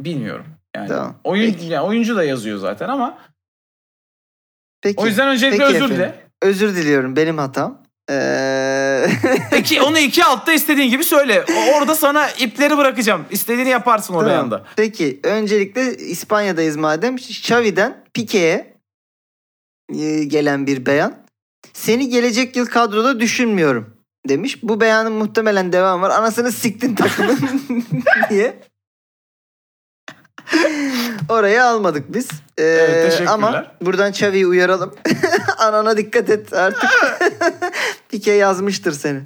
Bilmiyorum. Yani Tamam. oyun Peki. yani oyuncu da yazıyor zaten ama Peki. o yüzden öncelikle Peki özür efendim. dile. Özür diliyorum benim hatam. Ee... İki, onu iki altta istediğin gibi söyle. Orada sana ipleri bırakacağım. İstediğini yaparsın o Tamam. beyanda. Peki öncelikle İspanya'dayız madem. Xavi'den Pique'ye gelen bir beyan. Seni gelecek yıl kadroda düşünmüyorum demiş. Bu beyanın muhtemelen devam var. Anasını siktin takımın diye. Oraya almadık biz. Ee, Evet, teşekkürler. ama buradan Xavi'yi uyaralım. Anana dikkat et artık. Pike yazmıştır seni.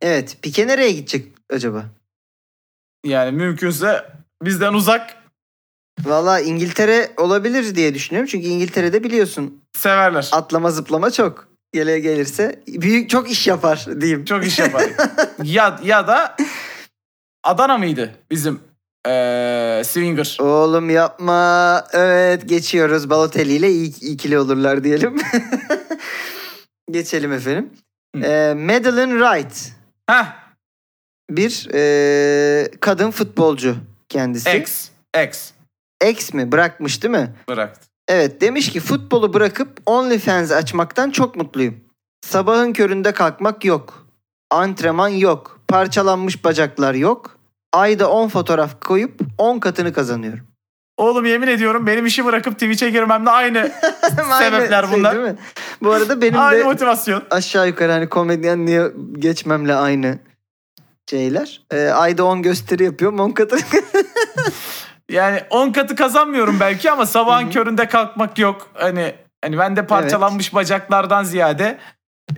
Evet. Pike nereye gidecek acaba? Yani mümkünse bizden uzak Valla İngiltere olabilir diye düşünüyorum. Çünkü İngiltere'de biliyorsun severler. atlama zıplama çok. Gele gelirse büyük çok iş yapar diyeyim. Çok iş yapar. ya, ya da Adana mıydı bizim eee Swinger? Oğlum yapma. Evet geçiyoruz. Balotelli ile iyi, ikili olurlar diyelim. Geçelim efendim. Ee, Madeline Wright. Heh Bir ee, kadın futbolcu kendisi. X. X. Ex mi? Bırakmış değil mi? Bıraktı. Evet demiş ki futbolu bırakıp OnlyFans açmaktan çok mutluyum. Sabahın köründe kalkmak yok. Antrenman yok. Parçalanmış bacaklar yok. Ayda 10 fotoğraf koyup 10 katını kazanıyorum. Oğlum yemin ediyorum benim işi bırakıp Twitch'e girmemle aynı sebepler Aynı bunlar. Şey, değil mi? Bu arada benim aynı de motivasyon. aşağı yukarı hani komedyenliğe geçmemle aynı şeyler. Ee, ayda 10 gösteri yapıyorum 10 katını. Yani 10 katı kazanmıyorum belki ama sabahın Hı hı. köründe kalkmak yok. Hani hani ben de parçalanmış bacaklardan ziyade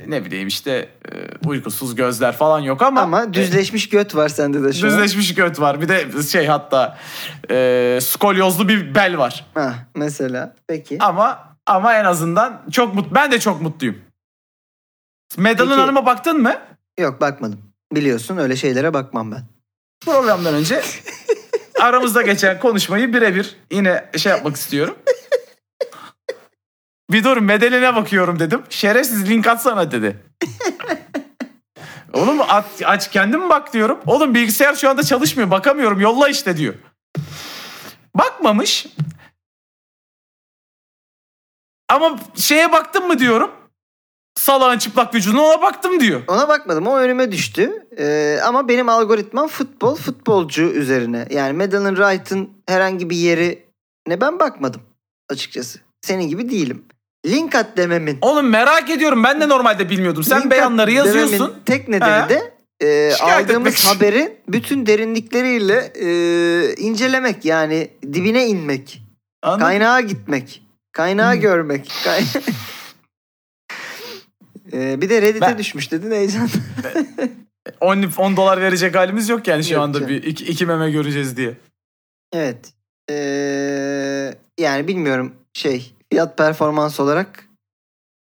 ne bileyim işte e, uykusuz gözler falan yok ama, Ama düzleşmiş göt var sende de şu an. düzleşmiş göt var. Bir de şey hatta e, skolyozlu bir bel var. Hah, mesela. Peki. Ama ama en azından çok mut ben de çok mutluyum. Peki. Hanım'a baktın mı? Yok bakmadım. Biliyorsun öyle şeylere bakmam ben. Programdan önce aramızda geçen konuşmayı birebir yine şey yapmak istiyorum. Bir dur Medeline bakıyorum dedim. Şerefsiz link atsana dedi. Oğlum at, aç kendin bak diyorum. Oğlum bilgisayar şu anda çalışmıyor bakamıyorum yolla işte diyor. Bakmamış. Ama şeye baktın mı diyorum. Salağın çıplak vücuduna ona baktım diyor. Ona bakmadım. O önüme düştü. Ee, ama benim algoritmam futbol, futbolcu üzerine. Yani Madeline Wright'ın herhangi bir yerine ben bakmadım açıkçası. Senin gibi değilim. Link at dememin. Oğlum merak ediyorum ben de normalde bilmiyordum. Sen link beyanları yazıyorsun. tek nedeni He. de e, Şikayet aldığımız etmek. haberin bütün derinlikleriyle e, incelemek. Yani dibine inmek. Anladın mı? Kaynağa gitmek. Kaynağı Hmm. görmek. Kay- Ee, bir de Reddit'e Ben- düşmüş dedin heyecan. 10, 10 dolar verecek halimiz yok yani şu Yok anda canım. bir iki, iki meme göreceğiz diye. Evet. Ee, yani bilmiyorum şey fiyat performans olarak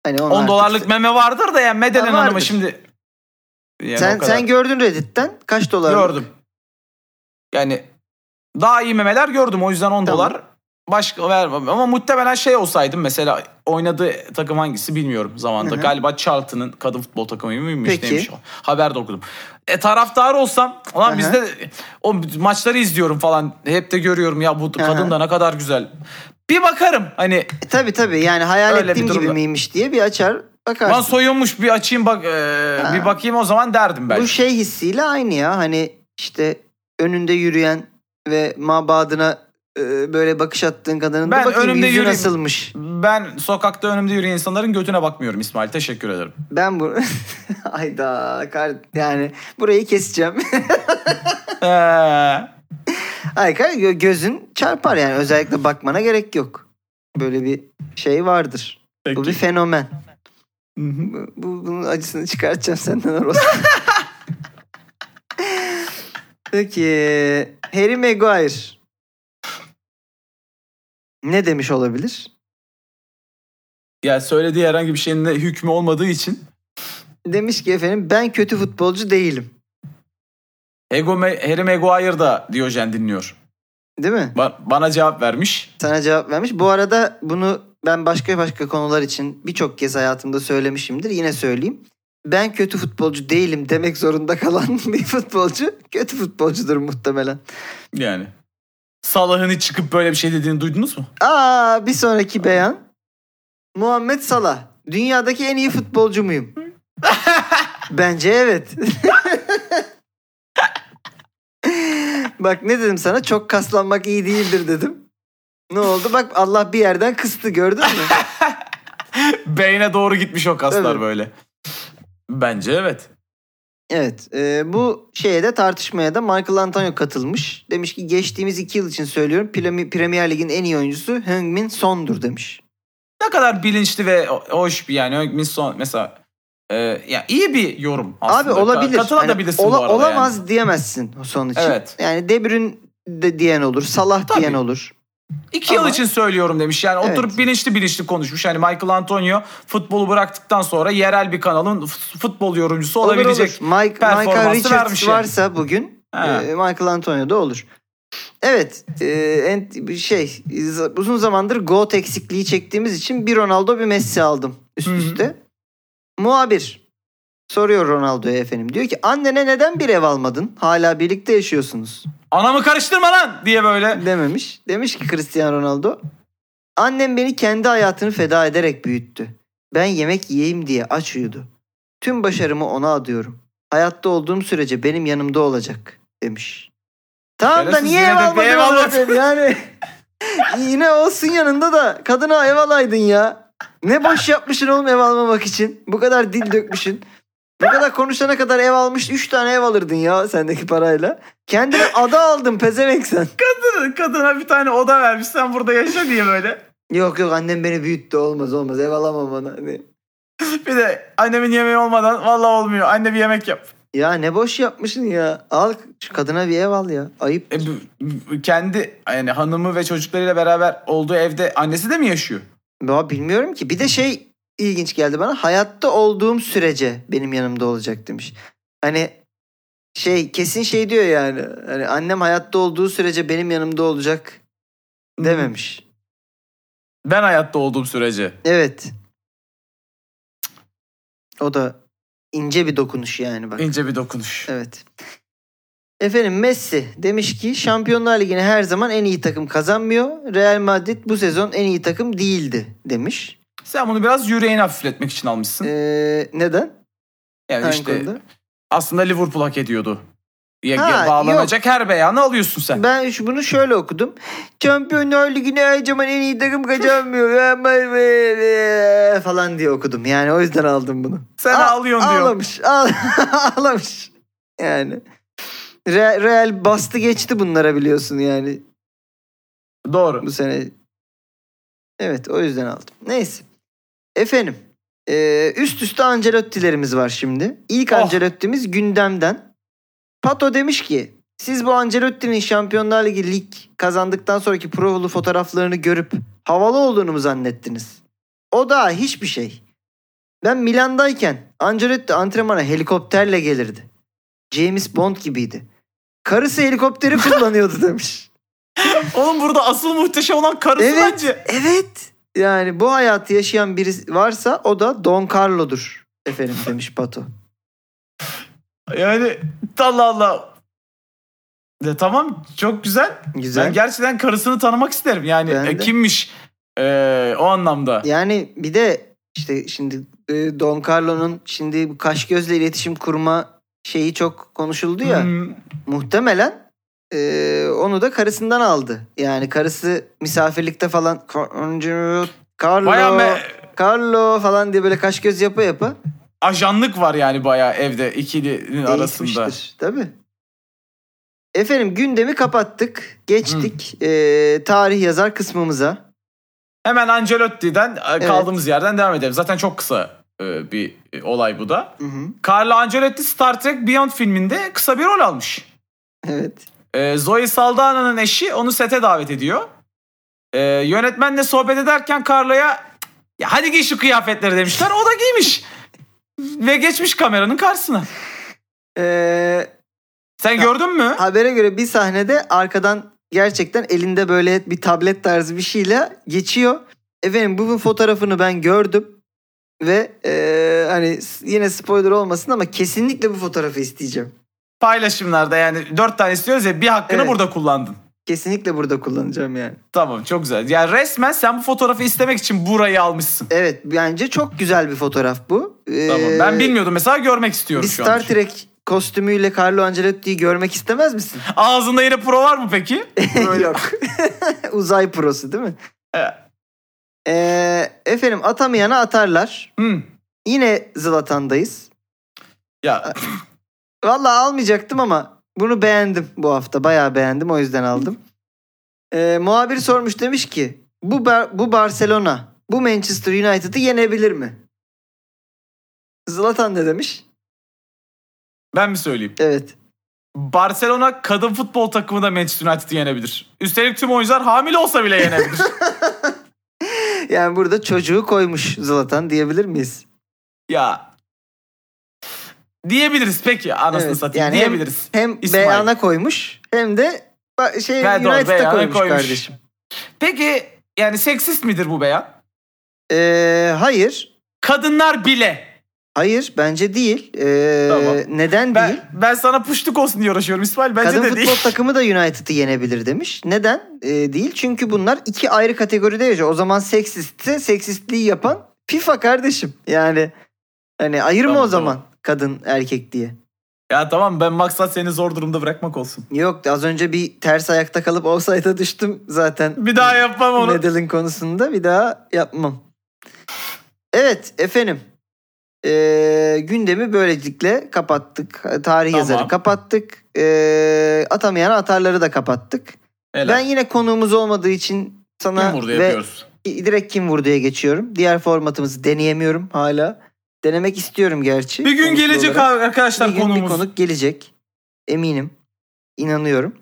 hani 10 onu artık- dolarlık meme vardır da yani Medelen Ha, Hanım'a şimdi yani sen kadar. sen gördün Reddit'ten kaç dolar? gördüm. Yani daha iyi memeler gördüm o yüzden 10 Tamam. dolar başka vermem ama muhtemelen şey olsaydım mesela oynadığı takım hangisi bilmiyorum zamanında. Hı hı. Galiba Charlton'ın kadın futbol takımı mıymış Peki. neymiş o. Haberde okudum. E taraftar olsam ulan bizde o maçları izliyorum falan hep de görüyorum ya bu kadın da ne kadar güzel. Bir bakarım hani E, tabii tabii yani hayal Öyle ettiğim gibi miymiş diye bir açar bakarsın. Lan soyunmuş bir açayım bak e, Ha. bir bakayım o zaman derdim belki. Bu şey hissiyle aynı ya hani işte önünde yürüyen ve mabadına böyle bakış attığın kadının Ben da bakayım önümde yüzü yürüyeyim. nasılmış. Ben sokakta önümde yürüyen insanların götüne bakmıyorum İsmail. Teşekkür ederim. Ben bu ayda kar yani burayı keseceğim. Ee, Hayır gö- gözün çarpar yani özellikle bakmana gerek yok. Böyle bir şey vardır. Bu bir peki. fenomen. Bu- bunun acısını çıkartacağım senden Aros. Peki Harry Maguire. Ne demiş olabilir? Yani söylediği herhangi bir şeyin hükmü olmadığı için Demiş ki efendim ben kötü futbolcu değilim. Ego Harry Maguire da Diyojen dinliyor. Değil mi? Ba- bana cevap vermiş. Sana cevap vermiş. Bu arada bunu ben başka başka konular için birçok kez hayatımda söylemişimdir. Yine söyleyeyim. Ben kötü futbolcu değilim demek zorunda kalan bir futbolcu kötü futbolcudur muhtemelen. Yani. Salah'ın çıkıp böyle bir şey dediğini duydunuz mu? Aa bir sonraki beyan. Muhammed Salah. Dünyadaki en iyi futbolcu muyum? Bence evet. Bak ne dedim sana çok kaslanmak iyi değildir dedim. Ne oldu? Bak Allah bir yerden kıstı gördün mü? Beyne doğru gitmiş o kaslar Evet. böyle. Bence evet. Evet e, bu şeye de tartışmaya da Michael Antonio katılmış. Demiş ki geçtiğimiz iki yıl için söylüyorum Premi- Premier Lig'in en iyi oyuncusu Heung-min Son'dur demiş. Ne kadar bilinçli ve hoş bir yani. Heung-min Son mesela e, ya iyi bir yorum aslında. Abi olabilir. Ka- Katılabilirsin bu ola- arada Olamaz diyemezsin son için. Evet. Yani De Bruyne de diyen olur. Salah Tabii. diyen olur. İki yıl Ama- için söylüyorum demiş. Yani Evet. oturup bilinçli bilinçli konuşmuş. Yani Michael Antonio futbolu bıraktıktan sonra yerel bir kanalın futbol yorumcusu Olur, olabilecek. olur. Mike, performansı Michael Richards yani. varsa bugün Ha. e, Michael Antonio da olur. Evet. E, şey uzun zamandır GOAT eksikliği çektiğimiz için bir Ronaldo bir Messi aldım üst Hı hı. üste. Muhabir soruyor Ronaldo'ya efendim. Diyor ki annene neden bir ev almadın? Hala birlikte yaşıyorsunuz. Anamı karıştırma lan diye böyle. Dememiş. Demiş ki Cristiano Ronaldo. Annem beni kendi hayatını feda ederek büyüttü. Ben yemek yiyeyim diye aç uyudu. Tüm başarımı ona adıyorum. Hayatta olduğum sürece benim yanımda olacak demiş. Tamam da Şerefsiz niye yine ev bir almadın ev almadın. yani? Yine olsun yanında da kadına ev alaydın ya. Ne boş yapmışsın oğlum ev almamak için. Bu kadar dil dökmüşsün. Bu kadar konuşana kadar ev almış 3 tane ev alırdın ya sendeki parayla. Kendine ada aldın pezevenk sen. Kadın, kadına bir tane oda vermiş sen burada yaşa diye böyle. Yok yok annem beni büyüttü olmaz olmaz ev alamam bana. Hani. Bir de annemin yemeği olmadan vallahi olmuyor. Anne bir yemek yap. Ya ne boş yapmışsın ya. Al şu kadına bir ev al ya. Ayıp. E, kendi yani hanımı ve çocuklarıyla beraber olduğu evde annesi de mi yaşıyor? Ya bilmiyorum ki. Bir de şey ilginç geldi bana. Hayatta olduğum sürece benim yanımda olacak demiş. Hani şey kesin şey diyor yani. Hani annem hayatta olduğu sürece benim yanımda olacak dememiş. Ben hayatta olduğum sürece. Evet. O da ince bir dokunuş yani bak. İnce bir dokunuş. Evet. Efendim Messi demiş ki Şampiyonlar Ligi'ni her zaman en iyi takım kazanmıyor. Real Madrid bu sezon en iyi takım değildi demiş. Sen bunu biraz yüreğini hafifletmek için almışsın. Ee, neden? yani Hangi işte konuda? aslında Liverpool hak ediyordu. Ya, Ha, bağlanacak her beyanı alıyorsun sen. Ben bunu şöyle okudum. Şampiyonlar Ligi'ni her zaman en iyi takım kazanmıyor. Falan diye okudum. Yani o yüzden aldım bunu. Sen A- ağlıyorsun diyor. Ağlamış. ağ- Ağlamış. Yani. Real, Real bastı geçti bunlara biliyorsun yani. Doğru. bu sene. Evet o yüzden aldım. Neyse. Efendim. e, üst üste Ancelotti'lerimiz var şimdi. İlk Oh. Ancelotti'miz gündemden. Pato demiş ki siz bu Ancelotti'nin Şampiyonlar Ligi lig kazandıktan sonraki provolu fotoğraflarını görüp havalı olduğunu mu zannettiniz? O da hiçbir şey. Ben Milan'dayken Ancelotti antrenmana helikopterle gelirdi. James Bond gibiydi. Karısı helikopteri kullanıyordu demiş. Oğlum burada asıl muhteşem olan karısı Evet. bence. Evet. Yani bu hayatı yaşayan biri varsa o da Don Carlo'dur efendim demiş Pato. Yani Allah Allah. Ya, tamam çok güzel. Güzel. Ben gerçekten karısını tanımak isterim. Yani e, de. kimmiş e, o anlamda. Yani bir de işte şimdi e, Don Carlo'nun şimdi kaş gözle iletişim kurma şeyi çok konuşuldu ya. Hmm. Muhtemelen e, onu da karısından aldı. Yani karısı misafirlikte falan Carlo, me- Carlo falan diye böyle kaş göz yapa yapa ajanlık var yani bayağı evde ikilinin arasında. Tabii. Efendim gündemi kapattık. Geçtik eee, tarih yazar kısmımıza. Hemen Ancelotti'den e, kaldığımız yerden devam edelim. Zaten çok kısa e, bir e, olay bu da. Hı hı. Carlo Ancelotti Star Trek Beyond filminde kısa bir rol almış. Evet. E, Zoe Saldana'nın eşi onu sete davet ediyor. Ee, yönetmenle sohbet ederken Carla'ya ya hadi giy şu kıyafetleri demişler. O da giymiş. Ve geçmiş kameranın karşısına. Ee, Sen gördün mü? habere göre bir sahnede arkadan gerçekten elinde böyle bir tablet tarzı bir şeyle geçiyor. Efendim bu fotoğrafını ben gördüm. Ve ee, hani yine spoiler olmasın ama kesinlikle bu fotoğrafı isteyeceğim. Paylaşımlarda yani dört tane istiyoruz ya bir hakkını Evet. burada kullandın. Kesinlikle burada kullanacağım yani. Tamam çok güzel. Yani resmen sen bu fotoğrafı istemek için burayı almışsın. Evet bence çok güzel bir fotoğraf bu. Ee, Tamam. Ben bilmiyordum mesela görmek Bir istiyorum şu Star an. Trek kostümüyle Carlo Ancelotti'yi görmek istemez misin? Ağzında yine pro var mı peki? Yok. Uzay prosu değil mi? Evet. Ee, efendim atamayana atarlar. Hmm. Yine Zlatan'dayız. Ya Vallahi almayacaktım ama bunu beğendim bu hafta. Bayağı beğendim o yüzden aldım. Ee, muhabir sormuş demiş ki bu, Bar- bu Barcelona bu Manchester United'ı yenebilir mi? Zlatan ne demiş? ben mi söyleyeyim? Evet. Barcelona kadın futbol takımı da Manchester United'ı yenebilir. Üstelik tüm oyuncular hamile olsa bile yenebilir. Yani burada çocuğu koymuş Zlatan diyebilir miyiz? ya diyebiliriz peki anasını Evet, satayım yani hem- diyebiliriz. Hem İsmail. beyana koymuş hem de şey doğru, United'a koymuş, koymuş. kardeşim. Peki yani seksist midir bu beyan? Ee, hayır. Kadınlar bile. Hayır bence değil. Ee, Tamam. Neden Ben, değil? ben sana puştuk olsun diye uğraşıyorum İsmail. Bence Kadın de futbol değil. takımı da United'ı yenebilir demiş. Neden? Ee, değil. Çünkü bunlar iki ayrı kategoride yaşıyor. O zaman seksistse seksistliği yapan FIFA kardeşim. Yani hani ayırma Tamam, o zaman kadın erkek diye. Ya tamam ben maksat seni zor durumda bırakmak olsun. Yok az önce bir ters ayakta kalıp offside'a düştüm zaten. Bir daha yapmam onu. Medal'in konusunda bir daha yapmam. Evet efendim. Ee, gündemi böylelikle kapattık. Tarih Tamam. yazarı kapattık. Ee, atamayan atarları da kapattık. Helal. Ben yine konuğumuz olmadığı için sana Kim vurdu ve yapıyoruz. direkt kim vurduya geçiyorum. Diğer formatımızı deneyemiyorum hala. Denemek istiyorum gerçi. Bir gün gelecek olarak. arkadaşlar Bir gün konumuz. bir konuk gelecek. Eminim. İnanıyorum.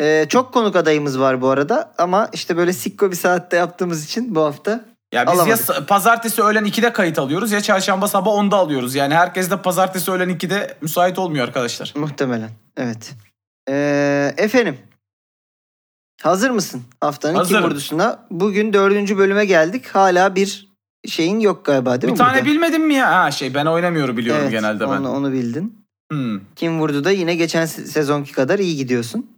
Ee, çok konuk adayımız var bu arada ama işte böyle sikko bir saatte yaptığımız için bu hafta Ya biz Alamadık. ya pazartesi öğlen 2'de kayıt alıyoruz ya çarşamba sabah 10'da alıyoruz. Yani herkes de pazartesi öğlen 2'de müsait olmuyor arkadaşlar. muhtemelen. Evet. Ee, efendim. Hazır mısın haftanın Hazırım. kim vurdusuna? Bugün dördüncü bölüme geldik. Hala bir şeyin yok galiba değil bir mi? tane burada? bilmedin mi ya? Ha şey ben oynamıyorum biliyorum Evet, genelde ben. Onu, onu bildin. Hmm. Kim vurdu da yine geçen se- sezonki kadar iyi gidiyorsun.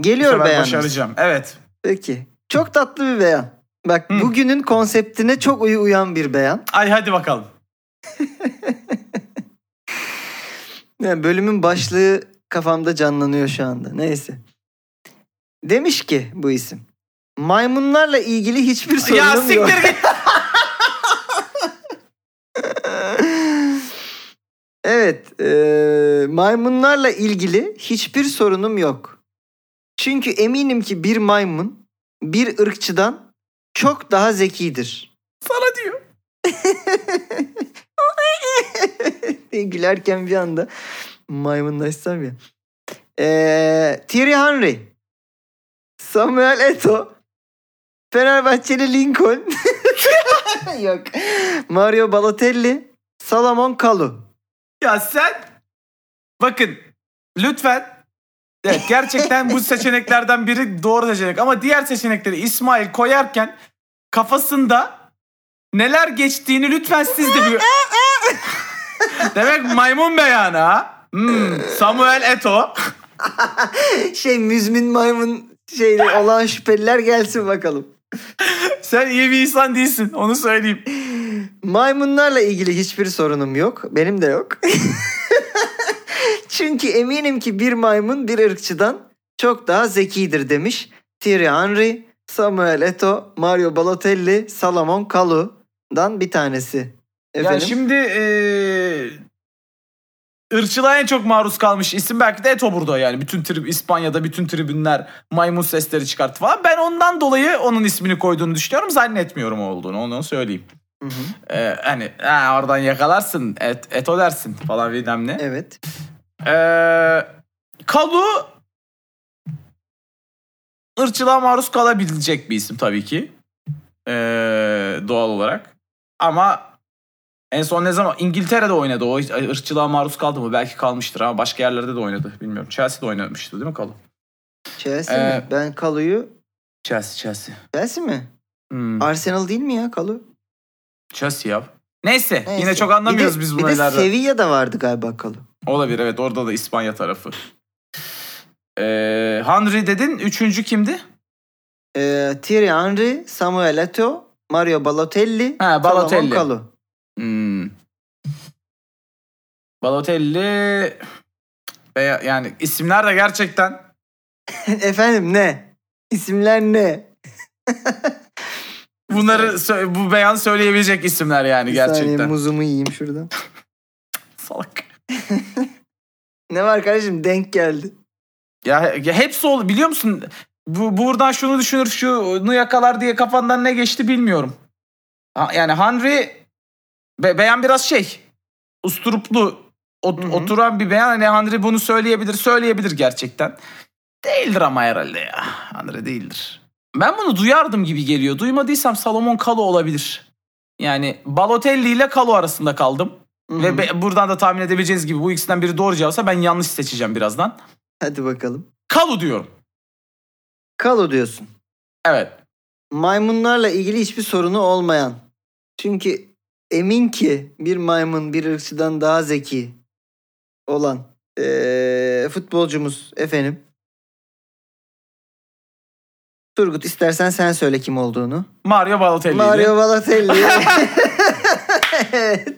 Geliyor beyanınız. başaracağım. Evet. Peki. Çok tatlı bir beyan. Bak Hı. bugünün konseptine çok uyu uyan bir beyan. Ay hadi bakalım. Yani bölümün başlığı kafamda canlanıyor şu anda. Neyse. Demiş ki bu isim. Maymunlarla ilgili hiçbir sorunum ya yok. siktir git. evet. e, maymunlarla ilgili hiçbir sorunum yok. Çünkü eminim ki bir maymun bir ırkçıdan çok daha zekidir. Sana diyor. gülerken bir anda maymunlaşsam ya. Ee, Thierry Henry. Samuel Eto'o. Fenerbahçeli Lincoln. Yok. Mario Balotelli. Salomon Kalu. Ya sen bakın lütfen Evet gerçekten bu seçeneklerden biri doğru seçenek ama diğer seçenekleri İsmail koyarken kafasında neler geçtiğini lütfen siz de bir... Demek maymun beyanı ha. Hmm, Samuel Eto. Şey müzmin maymun şeyde olan şüpheliler gelsin bakalım. Sen iyi bir insan değilsin onu söyleyeyim. Maymunlarla ilgili hiçbir sorunum yok. Benim de yok. Çünkü eminim ki bir maymun bir ırkçıdan çok daha zekidir demiş. Thierry Henry, Samuel Eto'o, Mario Balotelli, Salomon Kalu'dan bir tanesi. Efendim? Ya şimdi eee ırkçılığa en çok maruz kalmış isim belki de Eto burada yani. Bütün trib İspanya'da bütün tribünler maymun sesleri çıkarttı falan. Ben ondan dolayı onun ismini koyduğunu düşünüyorum. Zannetmiyorum olduğunu onu söyleyeyim. Hı hı. Ee, hani ha, oradan yakalarsın et, Eto dersin falan bilmem ne. Evet. Ee, Kalu ırkçılığa maruz kalabilecek bir isim tabii ki. Ee, doğal olarak. Ama en son ne zaman İngiltere'de oynadı. O ırkçılığa maruz kaldı mı? Belki kalmıştır ama başka yerlerde de oynadı. Bilmiyorum. Chelsea'de oynamıştı değil mi Kalu? Chelsea Ee, mi? Ben Kalu'yu... Chelsea, Chelsea. Chelsea mi? Hmm. Arsenal değil mi ya Kalu? Chelsea ya. Neyse, Neyse. yine çok anlamıyoruz bir de, biz bu Bir de. Sevilla'da vardı galiba Kalu. Olabilir evet orada da İspanya tarafı. Ee, Henry dedin. Üçüncü kimdi? Ee, Thierry Henry, Samuel Eto'o, Mario Balotelli, Ha, Balotelli. Salomon Kalu. Hmm. Balotelli veya yani isimler de gerçekten Efendim ne? İsimler ne? bunları sö- bu beyan söyleyebilecek isimler yani Bir saniye gerçekten. muzumu yiyeyim şuradan. Salak. Ne var kardeşim? Denk geldi. Ya, ya hepsi ol biliyor musun? Bu buradan şunu düşünür, şunu yakalar diye kafandan ne geçti bilmiyorum. Ha- Yani Henry be- beyan biraz şey. Usturuplu ot- Hı hı. oturan bir beyan. Hani Henry bunu söyleyebilir, söyleyebilir gerçekten. Değildir ama herhalde ya. Henry değildir. Ben bunu duyardım gibi geliyor. Duymadıysam Salomon Kalu olabilir. Yani Balotelli ile Kalu arasında kaldım. Hı hı. Ve be- buradan da tahmin edebileceğiniz gibi bu ikisinden biri doğru cevapsa ben yanlış seçeceğim birazdan. Hadi bakalım. Kalu diyorum. Kalu diyorsun. Evet. Maymunlarla ilgili hiçbir sorunu olmayan. Çünkü emin ki bir maymun bir ırkçıdan daha zeki olan ee, futbolcumuz efendim. Turgut istersen sen söyle kim olduğunu. Mario Balotelli'ydi. Mario Balotelli. evet.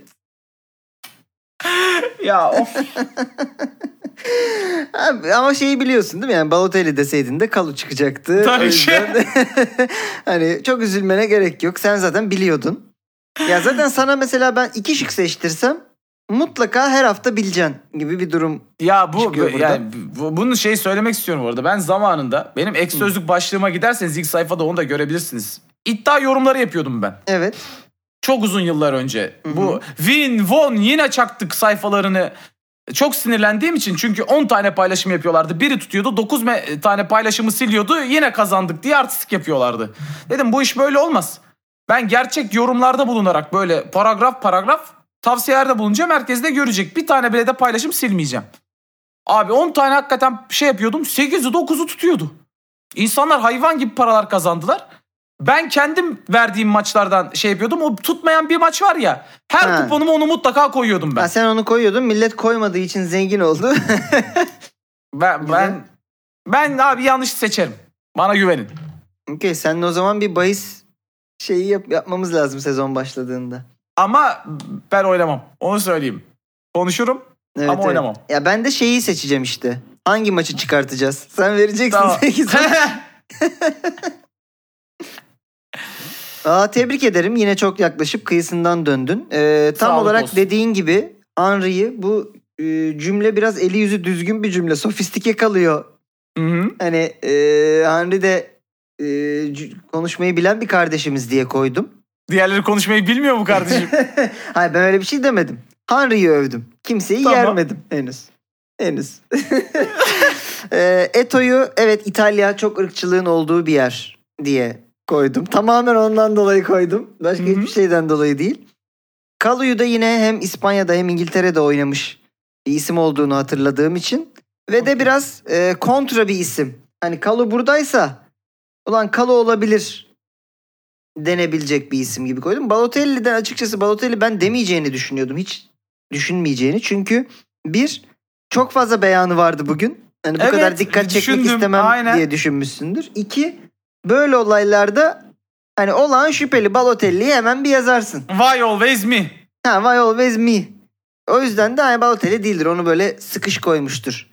Ya of. Abi, ama şeyi biliyorsun değil mi? Yani Balotelli deseydin de Kalu çıkacaktı. Tabii ki. hani çok üzülmene gerek yok. Sen zaten biliyordun. Ya zaten sana mesela ben iki şık seçtirsem mutlaka her hafta bileceksin gibi bir durum. ya bu yani bu, bunu şey söylemek istiyorum orada. Ben zamanında benim ek sözlük başlığıma giderseniz ilk sayfada onu da görebilirsiniz. İddia yorumları yapıyordum ben. Evet. Çok uzun yıllar önce. Hı hı. Bu Win, Won yine çaktık sayfalarını. Çok sinirlendiğim için çünkü 10 tane paylaşım yapıyorlardı. Biri tutuyordu 9 me- tane paylaşımı siliyordu. Yine kazandık diye artistik yapıyorlardı. Dedim bu iş böyle olmaz. Ben gerçek yorumlarda bulunarak böyle paragraf paragraf tavsiyelerde bulunacağım. Herkes de görecek. Bir tane bile de paylaşım silmeyeceğim. Abi 10 tane hakikaten şey yapıyordum. 8'i 9'u tutuyordu. İnsanlar hayvan gibi paralar kazandılar. Ben kendim verdiğim maçlardan şey yapıyordum. O tutmayan bir maç var ya. Her Ha. kuponumu onu mutlaka koyuyordum ben. Ha, sen onu koyuyordun. Millet koymadığı için zengin oldu. Ben ben ben abi yanlış seçerim. Bana güvenin. Okey seninle o zaman bir bahis şeyi yap- yapmamız lazım sezon başladığında. Ama ben oynamam. Onu söyleyeyim. Konuşurum Evet, ama evet. oynamam. Ya ben de şeyi seçeceğim işte. Hangi maçı çıkartacağız? Sen vereceksin Tamam. 8 Aa, tebrik ederim. Yine çok yaklaşıp kıyısından döndün. Ee, tam Sağlık olarak olsun. dediğin gibi Henry'i bu e, cümle biraz eli yüzü düzgün bir cümle. Sofistike kalıyor. Hı hı. Hani e, Henry de e, konuşmayı bilen bir kardeşimiz diye koydum. Diğerleri konuşmayı bilmiyor mu kardeşim? Hayır ben öyle bir şey demedim. Henry'i övdüm. Kimseyi Tamam. yermedim henüz. Henüz. Ee, Eto'yu evet İtalya çok ırkçılığın olduğu bir yer diye koydum. Tamamen ondan dolayı koydum. Başka Hı hı. hiçbir şeyden dolayı değil. Kalu'yu da yine hem İspanya'da hem İngiltere'de oynamış bir isim olduğunu hatırladığım için. Ve de biraz e, kontra bir isim. Hani Kalu buradaysa ulan Kalu olabilir denebilecek bir isim gibi koydum. Balotelli'den açıkçası Balotelli ben demeyeceğini düşünüyordum. Hiç düşünmeyeceğini. Çünkü bir çok fazla beyanı vardı bugün. Hani bu Evet, kadar dikkat çekmek düşündüm, istemem aynen. diye düşünmüşsündür. İki böyle olaylarda hani olağan şüpheli Balotelli'yi hemen bir yazarsın. Why always me? Ha why always me? O yüzden de hani Balotelli değildir. Onu böyle sıkış koymuştur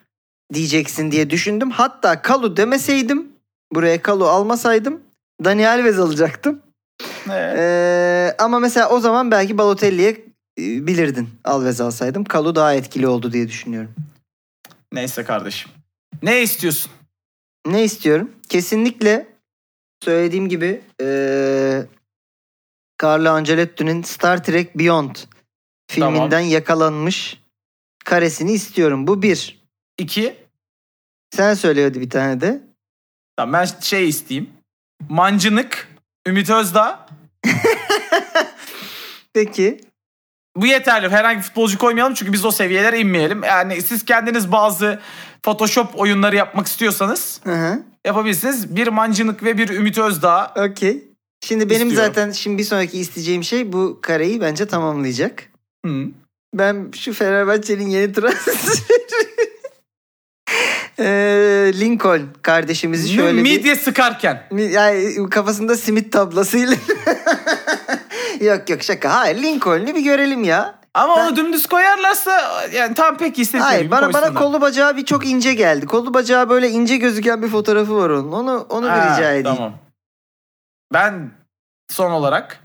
diyeceksin diye düşündüm. Hatta Kalu demeseydim buraya Kalu almasaydım Dani Alves alacaktım. Evet. Ee, ama mesela o zaman belki Balotelli'ye e, bilirdin Alves alsaydım. Kalu daha etkili oldu diye düşünüyorum. Neyse kardeşim. Ne istiyorsun? Ne istiyorum? Kesinlikle söylediğim gibi eee Carlo Ancelotti'nin Star Trek Beyond filminden Tamam. yakalanmış karesini istiyorum. Bu bir. İki. Sen söyle hadi bir tane de. Tamam ben şey isteyeyim. Mancınık, Ümit Özdağ. Peki. Bu yeterli. Herhangi bir futbolcu koymayalım çünkü biz o seviyelere inmeyelim. Yani siz kendiniz bazı Photoshop oyunları yapmak istiyorsanız Hı hı. yapabilirsiniz. Bir Mancınık ve bir Ümit Özdağ. Okey. Şimdi benim İstiyorum. zaten şimdi bir sonraki isteyeceğim şey bu kareyi bence tamamlayacak. Hı. Ben şu Fenerbahçe'nin yeni transferi Ee, Lincoln kardeşimizi şöyle bir Midye sıkarken. yani kafasında simit tablasıyla yok yok şaka. Hayır Lincoln'u bir görelim ya. Ama Ben- onu dümdüz koyarlarsa yani tam pek istedikleri Hayır bana bana kolu bacağı bir çok ince geldi. Kolu bacağı böyle ince gözüken bir fotoğrafı var onun. Onu onu bir Ha, rica edeyim. Tamam. Ben son olarak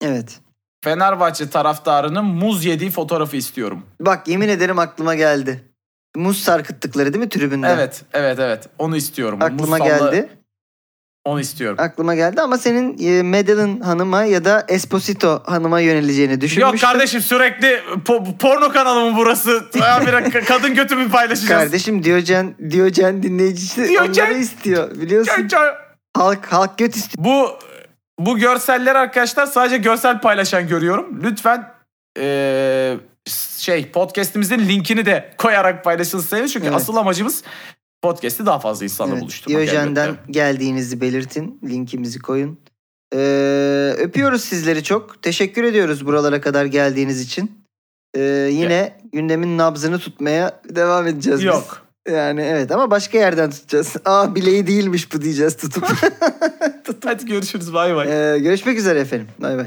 Evet. Fenerbahçe taraftarının muz yediği fotoğrafı istiyorum. Bak yemin ederim aklıma geldi. Muz sarkıttıkları değil mi tribünde? Evet, evet, evet. Onu istiyorum. Aklıma muz geldi. Onu istiyorum. Aklıma geldi ama senin e, Madeline hanıma ya da Esposito hanıma yöneleceğini düşünmüştüm. Yok kardeşim sürekli po- porno kanalı mı burası? Ka- kadın götü mü paylaşacağız? Kardeşim Diyojen, Diyojen dinleyicisi Diyojen- onları istiyor. Biliyorsun çay- halk halk göt istiyor. Bu bu görselleri arkadaşlar sadece görsel paylaşan görüyorum. Lütfen eee, şey podcast'imizin linkini de koyarak paylaşılsaydı çünkü Evet. asıl amacımız podcast'i daha fazla insanla Evet, buluşturmak. Diyojen'den elbette. geldiğinizi belirtin. Linkimizi koyun. Ee, öpüyoruz sizleri çok. Teşekkür ediyoruz buralara kadar geldiğiniz için. Ee, yine gündemin nabzını tutmaya devam edeceğiz biz. Yok. Yani evet ama başka yerden tutacağız. Aa bileği değilmiş bu diyeceğiz tutup. Hadi görüşürüz bay bay. Ee, görüşmek üzere efendim. Bay bay.